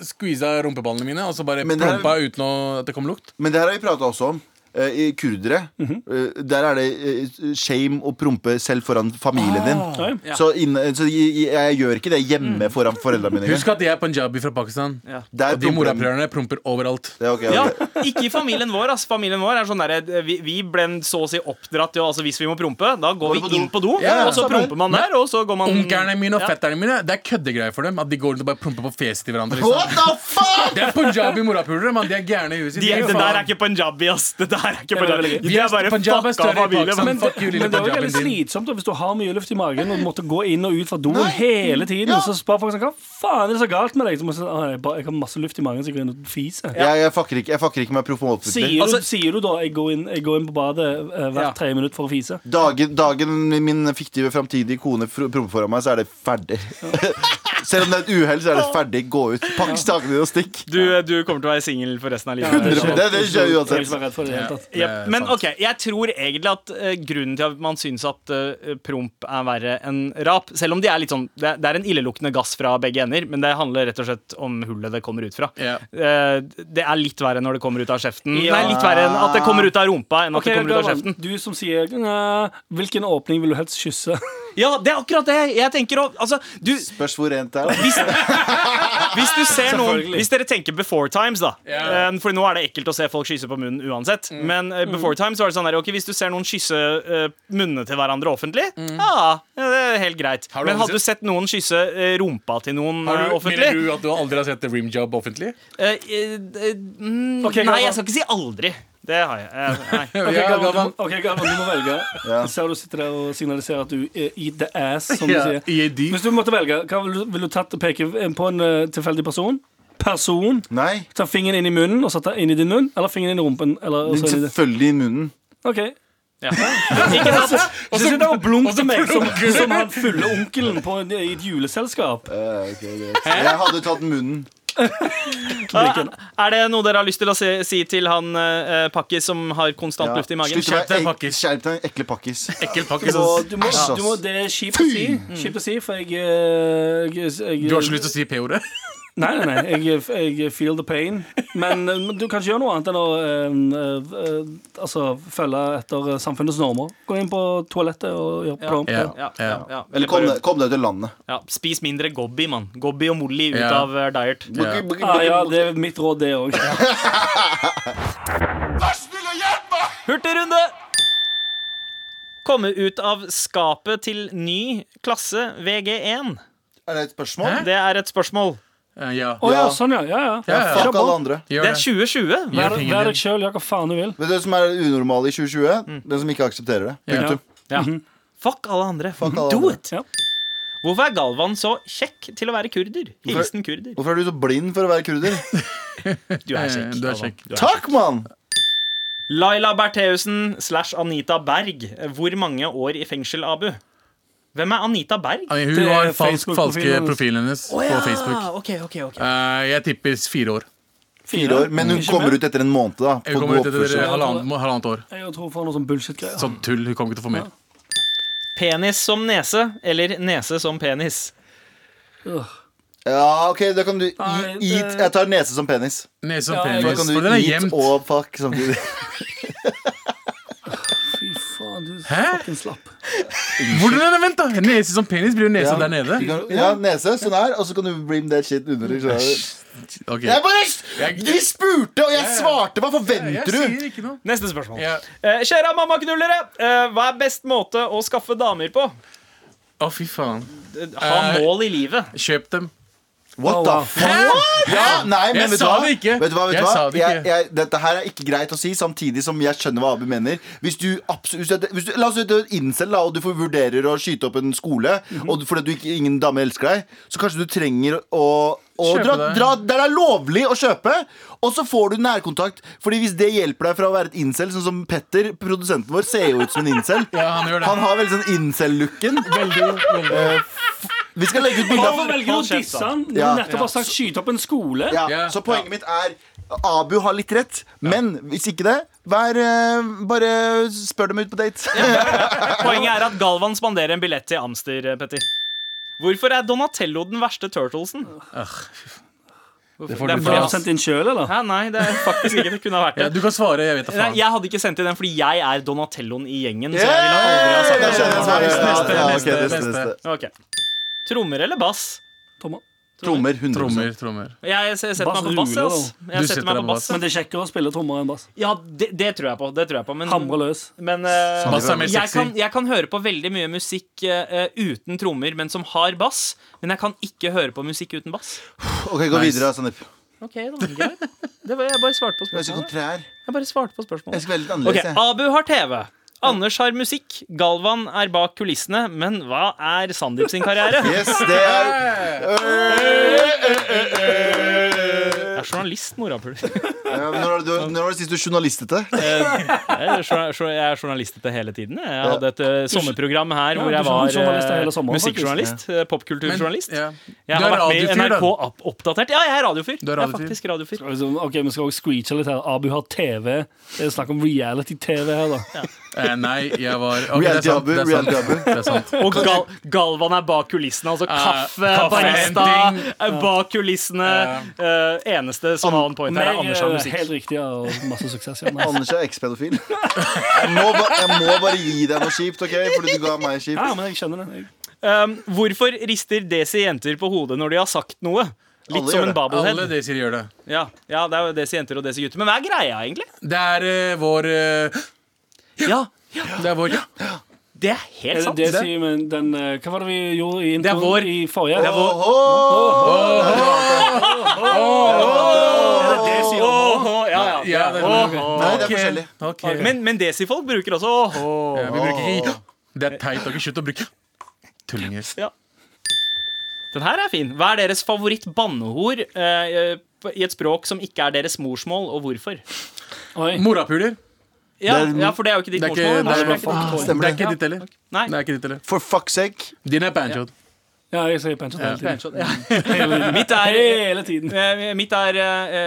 Speaker 5: squeeza rumpeballene mine, og så bare prompa uten å, at det kom lukt.
Speaker 2: Men det her har vi prata også om. Eh, I kurdere eh, Der er det eh, shame å prompe selv foran familien din.
Speaker 3: Oi.
Speaker 4: Ja.
Speaker 2: Så, inn, så jeg, jeg gjør ikke det hjemme foran foreldrene mine.
Speaker 5: Husk at jeg er punjabi fra Pakistan.
Speaker 4: Ja.
Speaker 2: Der
Speaker 5: Og de
Speaker 2: promper de.
Speaker 5: morapulerne promper overalt.
Speaker 2: Ja, ok,
Speaker 4: Ja, ikke i familien vår. ass. Familien vår er sånn der, vi, vi ble så å si oppdratt til altså Hvis vi må prompe, da går vi
Speaker 2: du på do?
Speaker 4: inn på do,
Speaker 5: Ja,
Speaker 4: og så
Speaker 2: samme her.
Speaker 4: promper man der, og så går man
Speaker 5: Onklene mine og
Speaker 4: Ja.
Speaker 5: fetterne mine Det er køddegreier for dem. At de går rundt og bare promper på fjeset til hverandre.
Speaker 2: What
Speaker 5: Liksom.
Speaker 2: the fuck?!
Speaker 5: Det er punjabi morapulere, mann. De er gærne i huset.
Speaker 4: de,
Speaker 5: De
Speaker 4: Det
Speaker 5: er
Speaker 4: der er ikke punjabi, ass. Det der er ikke
Speaker 3: Det er veldig gøy.
Speaker 4: De er bare fucka familie. Men-
Speaker 3: Men det er jo veldig slitsomt hvis du har mye luft i magen og måtte gå inn og ut fra doen hele tiden. Og så spør folk sånn Hva faen er det så galt med deg? Så jeg si, «Å, jeg, bare, jeg har masse luft i magen, så jeg går inn og fiser.
Speaker 2: Jeg, jeg, fucker ikke, jeg fucker ikke med.
Speaker 3: Sier,
Speaker 4: Altså-
Speaker 3: du, sier du da jeg går inn, jeg går inn på badet eh, hvert
Speaker 4: Ja.
Speaker 3: tredje minutt for å fise?
Speaker 2: Dagen, dagen min fiktive framtidige kone promper foran meg, så er det ferdig. Selv om det er et uhell, så er det ferdig. Gå ut. Pakk stakene dine og stikk.
Speaker 4: Du, du kommer til å være singel for resten av livet.
Speaker 2: Det, det, det skjer uansett.
Speaker 5: Ja,
Speaker 4: men ok, jeg tror egentlig at eh, grunnen til at man syns at eh, promp er verre enn rap Selv om de er litt sånn Det, det er en illeluktende gass fra begge ender, men det handler rett og slett om hullet det kommer ut fra.
Speaker 5: Ja.
Speaker 4: Eh, det er litt verre når det kommer ut av kjeften. Nei, litt verre enn at det kommer ut av rumpa enn at
Speaker 3: okay,
Speaker 4: det kommer ut av kjeften.
Speaker 3: Du som sier Hvilken åpning vil du helst kysse?
Speaker 4: Ja, det er akkurat det! Jeg tenker å Altså, du
Speaker 2: Spørs hvor rent det er. Hvis,
Speaker 4: Hvis du ser noen Hvis dere tenker before times, da. Yeah. For nå er det ekkelt å se folk kysse på munnen uansett. Men uh, before times var det sånn der okay, hvis du ser noen kysse uh, munnene til hverandre offentlig, ja, det er helt greit.
Speaker 5: Har
Speaker 4: Men hadde du sett noen kysse uh, rumpa til noen
Speaker 5: Har du,
Speaker 4: offentlig?
Speaker 5: mener du at du aldri har sett The Rim Job offentlig?
Speaker 4: Mm,
Speaker 3: Ok,
Speaker 4: nei, jeg skal ikke si aldri. Det har jeg. Eh, nei.
Speaker 3: Ok, Galvan, du,
Speaker 5: Galvan.
Speaker 3: ok, Galvan, du må velge.
Speaker 2: Ja.
Speaker 3: Jeg ser du sitter der og signaliserer at du er eat the ass, som du sier.
Speaker 5: EAD.
Speaker 3: Hvis du måtte velge, hva ville du, vil du tatt peke på en uh, tilfeldig person? Person?
Speaker 2: Nei.
Speaker 3: Ta fingeren inn i munnen og sette inn i din munn? Eller fingeren inn i rumpen? Eller, og så i.
Speaker 2: Selvfølgelig i munnen.
Speaker 3: Ok
Speaker 4: Ja. Ikke sant?
Speaker 3: Og så sitter han og blunker til meg som, som han fulle onkelen på, i et juleselskap.
Speaker 2: Uh, okay. Jeg hadde tatt munnen.
Speaker 4: Ah, Er det noe dere har lyst til å si, si til han uh, Pakkis som har konstant
Speaker 2: Ja.
Speaker 4: luft i magen?
Speaker 5: Skjerp deg, pakkis.
Speaker 2: Skjerp deg, ekle pakkis.
Speaker 5: Ekkel
Speaker 3: Du må, du må, du må, det er kjipt å si, kjipt å si for jeg, eh, jeg, jeg
Speaker 5: Du har ikke lyst til å si P-ordet?
Speaker 3: Nei, nei, nei. Jeg, jeg feel the pain. Men, eh, men du kan ikke gjøre noe annet enn å øh, øh, altså, følge etter samfunnets normer. Gå inn på toalettet og gjøre prompt.
Speaker 5: Ja.
Speaker 3: Ja.
Speaker 4: Ja, ja, ja.
Speaker 2: Eller kom deg, kom deg ut i landet.
Speaker 4: Ja, spis mindre Gobby, mann. Gobby og Molly ut
Speaker 5: Ja.
Speaker 4: av eh, diet.
Speaker 5: Ja.
Speaker 3: Ah, ja, det er mitt råd, det òg.
Speaker 4: Hurtigrunde! Komme ut av skapet til ny klasse VG1.
Speaker 2: Er det et spørsmål?
Speaker 4: Det er et spørsmål.
Speaker 5: Eh, Ja.
Speaker 3: Å ja, sånn, ja. ja, ja.
Speaker 5: Ja.
Speaker 2: Fuck alle andre.
Speaker 4: Det er
Speaker 5: det.
Speaker 4: 2020.
Speaker 5: Gjør
Speaker 3: Vær, vær deg sjøl, gjør hva faen du vil.
Speaker 2: Vet du det som er unormale i 2020? Den som ikke aksepterer det.
Speaker 5: Ja.
Speaker 4: Fuck alle andre.
Speaker 2: alle
Speaker 4: Do
Speaker 2: andre.
Speaker 4: it!
Speaker 3: Ja.
Speaker 4: Hvorfor er Galvan så kjekk til å være kurder? Hilsen kurder.
Speaker 2: Hvorfor er du så blind for å være kurder?
Speaker 4: Du er kjekk.
Speaker 5: du er kjekk.
Speaker 4: Du er
Speaker 2: Takk, mann!
Speaker 4: Laila Bertheussen slash Anita Berg. Hvor mange år i fengsel, Abu? Hvem er Anita Berg?
Speaker 5: Hun har falsk, falske
Speaker 3: Facebook-profilen hennes.
Speaker 5: oh, ja. på Facebook.
Speaker 4: Okay, okay, okay.
Speaker 5: Uh, jeg tipper fire år.
Speaker 2: Fire år. Men hun kommer ut etter en måned, da.
Speaker 5: Hun kommer ut etter halvannet, halvannet år.
Speaker 3: Jeg tror for noe sånn bullshit-greier.
Speaker 5: Sånn tull. Hun kommer ikke til å få mer.
Speaker 4: Penis som nese, eller nese som penis?
Speaker 2: Ja, OK, da kan du
Speaker 3: Nei, det-
Speaker 2: eat Jeg tar nese som penis.
Speaker 5: Nese som
Speaker 3: Ja, jeg-
Speaker 2: Da
Speaker 5: penis.
Speaker 2: kan du
Speaker 5: For den er
Speaker 2: eat og fuck samtidig.
Speaker 3: Faen, du
Speaker 5: Hæ?
Speaker 3: fucking slapp.
Speaker 5: Hvordan er det? Vent, da! Nese som penis blir jo nese
Speaker 2: Ja.
Speaker 5: der nede.
Speaker 2: Du kan- Ja, nese, sånn her, og så kan du bring that shit under. skjønner du?
Speaker 5: Ok.
Speaker 2: Jeg bare De spurte, og jeg svarte! Hva
Speaker 5: Jeg
Speaker 2: forventer du?
Speaker 5: sier ikke noe.
Speaker 4: Neste spørsmål.
Speaker 5: Ja.
Speaker 4: Eh, kjære mammaknullere, eh, hva er best måte å skaffe damer på?
Speaker 5: Å, fy faen.
Speaker 4: Ha
Speaker 5: Eh,
Speaker 4: mål i livet.
Speaker 5: Kjøp dem.
Speaker 2: What
Speaker 3: Oh,
Speaker 2: the fuck? Ja, nei, men
Speaker 5: Jeg
Speaker 2: vet du
Speaker 5: sa
Speaker 2: hva?
Speaker 5: det ikke.
Speaker 2: Vet du hva, vet
Speaker 5: Jeg
Speaker 2: du hva?
Speaker 5: sa det ikke.
Speaker 2: jeg, dette her er ikke greit å si, samtidig som jeg skjønner hva Abu mener. Hvis du, absolutt, hvis du, hvis du La oss si du er incel, da, og du får vurderer å skyte opp en skole
Speaker 5: Mhm.
Speaker 2: og du- fordi du ikke, ingen dame elsker deg, så kanskje du trenger å
Speaker 5: Kjøpe
Speaker 2: dra, dra der det er lovlig å kjøpe, og så får du nærkontakt. Fordi Hvis det hjelper deg fra å være et incel, sånn som Petter, produsenten vår, ser jo ut som en incel.
Speaker 5: Ja, han gjør det.
Speaker 2: Han har veldig sånn incel-looken.
Speaker 5: Veldig, veldig.
Speaker 2: Vi skal legge ut bilde av
Speaker 3: velger å disse han? Du
Speaker 2: Ja.
Speaker 3: nettopp har sagt 'skyte opp en skole'.
Speaker 2: Ja,
Speaker 5: Ja.
Speaker 2: Så poenget mitt er Abu har litt rett, men hvis ikke det, vær, eh, bare spør dem ut på date.
Speaker 4: Poenget er at Galvan spanderer en billett til Amster, Petter. Hvorfor er Donatello den verste turtlesen?
Speaker 5: Det får
Speaker 4: Det er
Speaker 5: fordi
Speaker 3: Du har
Speaker 4: han-
Speaker 3: sendt inn sjøl, eller?
Speaker 4: Hæ, nei, det er faktisk ikke. Det kunne ha vært
Speaker 5: Ja,
Speaker 4: det.
Speaker 5: du kan svare. Jeg vet da
Speaker 4: Nei,
Speaker 5: faen.
Speaker 4: jeg hadde ikke sendt inn den fordi jeg er Donatelloen i gjengen. Så jeg ville aldri ha sagt det.
Speaker 5: Neste, neste,
Speaker 2: ok,
Speaker 5: neste.
Speaker 4: Trommer eller bass?
Speaker 3: Trommer.
Speaker 2: Trommer. 100
Speaker 5: Trommer, trommer.
Speaker 4: Jeg setter
Speaker 3: Bass
Speaker 4: meg på bass.
Speaker 3: ruler,
Speaker 4: ass. Jeg
Speaker 5: setter
Speaker 4: meg på bass.
Speaker 3: Men det er kjekkere å spille trommer enn bass.
Speaker 4: Ja, det, det tror jeg på. Det tror jeg på. Men,
Speaker 3: Hamre løs.
Speaker 4: men uh,
Speaker 5: Bass er mer
Speaker 4: jeg, kan, jeg kan høre på veldig mye musikk uh, uten trommer, men som har bass. Men jeg kan ikke høre på musikk uten bass.
Speaker 2: Ok, gå
Speaker 5: Nice.
Speaker 2: videre, Sandeep.
Speaker 4: Ok, da, greit. Det var, jeg bare svarte på
Speaker 2: Jeg
Speaker 4: spørsmålet. Jeg bare svarte på
Speaker 2: Jeg
Speaker 4: spørsmålet.
Speaker 2: skal være litt
Speaker 4: Ok,
Speaker 2: annerledes. jeg.
Speaker 4: Abu har TV. Anders har musikk. Galvan er bak kulissene. Men hva er Sandeep sin karriere?
Speaker 2: Yes, det er
Speaker 4: er journalist, morapuler.
Speaker 2: Når, var det du- når var det sist du journalistete?
Speaker 4: Jeg er jour- jeg er journalistete hele tiden. jeg. Hadde et eh, sommerprogram her hvor jeg var
Speaker 3: journalist
Speaker 4: eh,
Speaker 3: sommeren,
Speaker 4: musikkjournalist. eh, Popkulturjournalist. Jeg har vært med i. NRK Oppdatert. Ja, jeg er radiofyr. Jeg er faktisk radiofyr.
Speaker 3: Ok, Vi skal også screeche litt her. Abu har TV. Det er snakk om reality-TV her, da.
Speaker 5: Eh, nei, jeg var ok, det er
Speaker 2: Reality
Speaker 5: sant.
Speaker 4: Og Galvan er bak kulissene. Altså kaffe,
Speaker 5: kaffe,
Speaker 4: barista bak kulissene. Eh, eneste som har on point her, er Anders har
Speaker 3: eh,
Speaker 4: musikk.
Speaker 3: Helt riktig, ja, og masse suksess. Ja, nice.
Speaker 2: Anders er ekspedofil. Jeg må, jeg må bare gi deg noe kjipt, OK? Fordi du ga meg kjipt.
Speaker 3: ja, men jeg skjønner det. Jeg,
Speaker 4: Um, hvorfor rister Desi jenter på hodet når de har sagt noe? Litt
Speaker 2: Alle
Speaker 4: som en
Speaker 2: det.
Speaker 5: Alle Desi gjør det.
Speaker 4: Ja, ja, det er jo Desi jenter og Desi gutter. Men hva er greia, egentlig?
Speaker 5: Det er uh, vår uh,
Speaker 4: Ja,
Speaker 5: Det er vår
Speaker 4: Det er helt
Speaker 3: sant. det det sier med den eh, Hva var det vi gjorde i
Speaker 4: Det er
Speaker 3: introen
Speaker 4: vår-
Speaker 3: i forrige?
Speaker 4: det er vår- ja, ja.
Speaker 5: Ja, det er
Speaker 2: forskjellig.
Speaker 5: ok.
Speaker 4: Men, men Desi-folk bruker også åh.
Speaker 5: Ja, vi bruker ikke Det er teit. Dere slutter å bruke tullinger.
Speaker 4: Ja. Den her er fin. Hva er deres favoritt-banneord eh, i et språk som ikke er deres morsmål, og hvorfor?
Speaker 5: Morapuler.
Speaker 4: Ja,
Speaker 2: Det er-
Speaker 4: ja for det er jo ikke ditt morsmål.
Speaker 5: det er, det
Speaker 4: ikke ditt
Speaker 5: er
Speaker 2: det.
Speaker 5: heller. Er ikke ditt heller.
Speaker 2: For fuck's sake.
Speaker 5: Din er banjod.
Speaker 3: Ja, jeg sier pensjon hele tiden.
Speaker 4: Ja. Mitt er
Speaker 3: Hele tiden.
Speaker 4: Eh, Mitt er eh,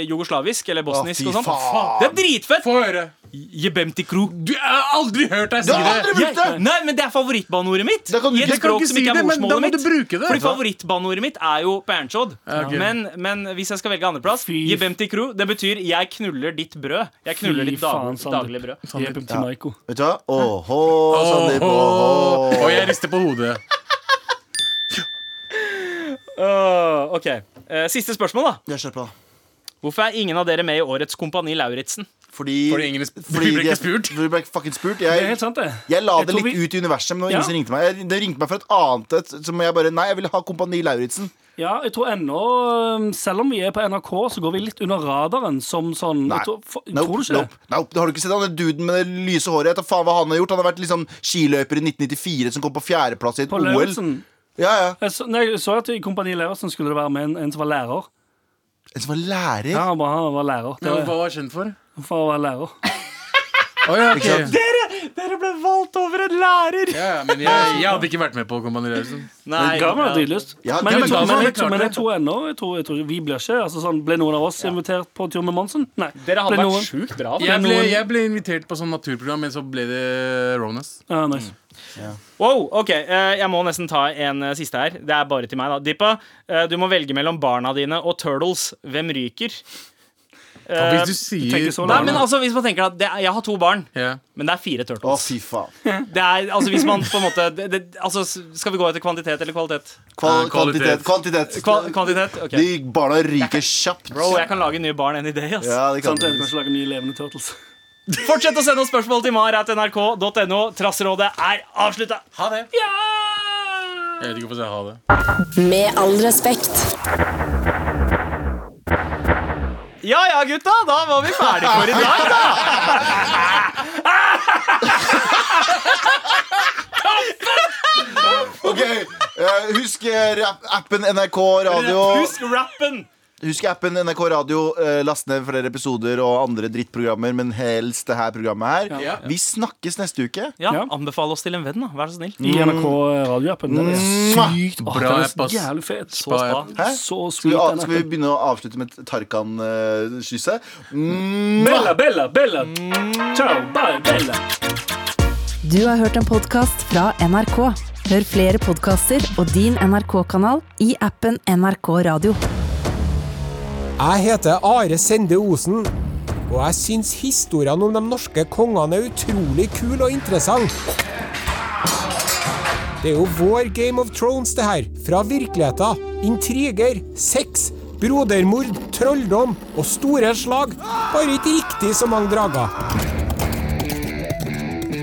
Speaker 4: eh, jugoslavisk eller bosnisk
Speaker 2: Å, fy
Speaker 4: og sånn.
Speaker 2: faen.
Speaker 4: Det er dritfett!
Speaker 5: Få høre.
Speaker 4: Jebemtikro.
Speaker 5: Du jeg har aldri hørt deg si
Speaker 2: Du har aldri
Speaker 5: det!
Speaker 2: brukt det!
Speaker 4: Nei, men det er favorittbaneordet mitt.
Speaker 2: Da kan du
Speaker 4: I et
Speaker 5: Jeg kan
Speaker 4: språk
Speaker 5: ikke
Speaker 4: som
Speaker 5: si
Speaker 4: ikke er
Speaker 5: det, men da
Speaker 4: morsmålet
Speaker 5: må du
Speaker 4: mitt.
Speaker 5: bruke det.
Speaker 4: Fordi favorittbanneordet mitt er jo Berntsodd.
Speaker 5: ok.
Speaker 4: Men, men hvis jeg skal velge andreplass,
Speaker 3: Fy-
Speaker 4: Jebemtikro, det betyr 'jeg knuller ditt brød'. Jeg knuller
Speaker 3: Fy
Speaker 4: ditt dag,
Speaker 3: faen,
Speaker 4: daglige brød.
Speaker 3: Jebem til Maiko.
Speaker 2: Vet du hva? Åhå, Sandeep. Åhå.
Speaker 5: Og jeg rister på hodet.
Speaker 4: Åh, ok, Uh, Siste spørsmål, da.
Speaker 2: Jeg på.
Speaker 4: Hvorfor er ingen av dere med i årets Kompani Lauritzen?
Speaker 2: Fordi,
Speaker 5: Fordi ingen
Speaker 2: fordi
Speaker 5: vi ble ikke spurt.
Speaker 2: Vi ble fucking spurt.
Speaker 3: Det er
Speaker 2: Jeg,
Speaker 3: helt sant, det.
Speaker 2: jeg la
Speaker 3: Jeg
Speaker 2: det litt
Speaker 3: vi-
Speaker 2: ut i universet, men det var
Speaker 3: Ja.
Speaker 2: ingen som ringte meg. Jeg, det ringte meg fra et annet et som jeg bare Nei, jeg vil ha Kompani Lauritzen.
Speaker 3: Ja, jeg tror ennå um, Selv om vi er på NRK, så går vi litt under radaren som sånn
Speaker 2: Nei.
Speaker 3: tror, for,
Speaker 2: Nope,
Speaker 3: Tror du ikke
Speaker 2: nope, nope. Har du ikke sett han duden med det lyse håret? Jeg vet da faen hva han har gjort. Han har vært liksom skiløper i 1994 som kom på fjerdeplass i et?
Speaker 3: På
Speaker 2: OL.
Speaker 3: Lauritzen.
Speaker 2: Ja, ja.
Speaker 3: Jeg så, nei, jeg så at i Kompani Lauritzen skulle det være med en, en som var lærer.
Speaker 2: En som var lærer.
Speaker 3: Ja, han var, han var lærer. Det
Speaker 5: Men
Speaker 3: var,
Speaker 5: Hva var kjent for?
Speaker 3: for å være lærer.
Speaker 5: Å ja, ok.
Speaker 2: Dere.
Speaker 4: Dere ble valgt over en lærer!
Speaker 5: Ja, ja, men jeg, jeg hadde ikke vært med på Kompani Lauritzen.
Speaker 4: Nei,
Speaker 3: Ga meg
Speaker 4: ja.
Speaker 3: dritlyst.
Speaker 2: Ja,
Speaker 3: men,
Speaker 2: ja,
Speaker 3: jeg tror- men,
Speaker 5: men
Speaker 3: jeg
Speaker 5: klart
Speaker 3: tror- men
Speaker 5: det.
Speaker 3: tror ennå jeg tror, jeg tror, Vi blir ikke altså, sånn, Ble noen av oss invitert på tur med Monsen? Nei.
Speaker 4: Dere hadde
Speaker 3: ble
Speaker 4: vært
Speaker 3: noen-
Speaker 4: sjukt bra. da.
Speaker 5: Jeg ble,
Speaker 3: noen-
Speaker 5: jeg ble invitert på sånn naturprogram, men så ble det Ronas.
Speaker 3: Ja, nice.
Speaker 4: Wow, ok, eh, Jeg må nesten ta en eh, siste her. Det er bare til meg. da Dippa, eh, du må velge mellom barna dine og Turtles. Hvem ryker? Eh,
Speaker 5: hvis du sier
Speaker 3: så
Speaker 4: Nei, men altså, hvis man tenker at det, er- Jeg har to barn,
Speaker 5: yeah.
Speaker 4: men det er fire
Speaker 2: Å,
Speaker 4: Turtles.
Speaker 2: fy faen.
Speaker 4: Er, altså hvis man på en måte det, det, altså, Skal vi gå etter kvantitet eller kvalitet?
Speaker 2: Kval
Speaker 5: kvalitet.
Speaker 2: kvantitet. Kvantitet.
Speaker 4: Kva, kvantitet? Okay.
Speaker 2: De barna ryker kjapt.
Speaker 4: Bro, jeg kan lage nye barn any day. ass
Speaker 2: Ja, det kan du.
Speaker 3: lage nye levende turtles.
Speaker 4: Fortsett å sende oss spørsmål til mar.nrk.no. Trassrådet er avslutta.
Speaker 5: Ha det.
Speaker 4: Ja!
Speaker 5: Jeg vet ikke hvorfor jeg sa det.
Speaker 1: Med all respekt.
Speaker 4: ja ja, gutta. Da var vi ferdige for i dag, da.
Speaker 2: Ok, eh, Husk appen NRK Radio.
Speaker 4: Husk rappen.
Speaker 2: Husk appen NRK Radio. eh, Last ned flere episoder og andre drittprogrammer, men helst det her programmet her.
Speaker 5: Ja.
Speaker 2: Vi snakkes neste uke.
Speaker 4: Ja,
Speaker 3: Ja.
Speaker 4: Anbefal oss til en venn, da. Vær så snill.
Speaker 3: I NRK radioappen. Den er sykt
Speaker 5: Bra
Speaker 3: er
Speaker 5: app, ass.
Speaker 3: Jævlig fet.
Speaker 4: Så spa.
Speaker 3: Så sweet,
Speaker 2: Skal
Speaker 3: vi,
Speaker 2: skal vi begynne å avslutte med Tarkan-kysset? Mm.
Speaker 3: Bella, Bella, Bella. Ciao, bye, Bella.
Speaker 7: Du har hørt en podkast fra NRK. Hør flere podkaster og din NRK-kanal i appen NRK Radio.
Speaker 8: Jeg heter Are Sende Osen, og jeg syns historiene om de norske kongene er utrolig kule og interessante. Det er jo vår Game of Thrones, det her. Fra virkeligheten. Intriger, sex, brodermord, trolldom og store slag. Bare ikke riktig så mange drager.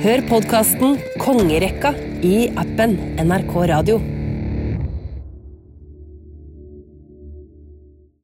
Speaker 7: Hør podkasten Kongerekka i appen NRK Radio.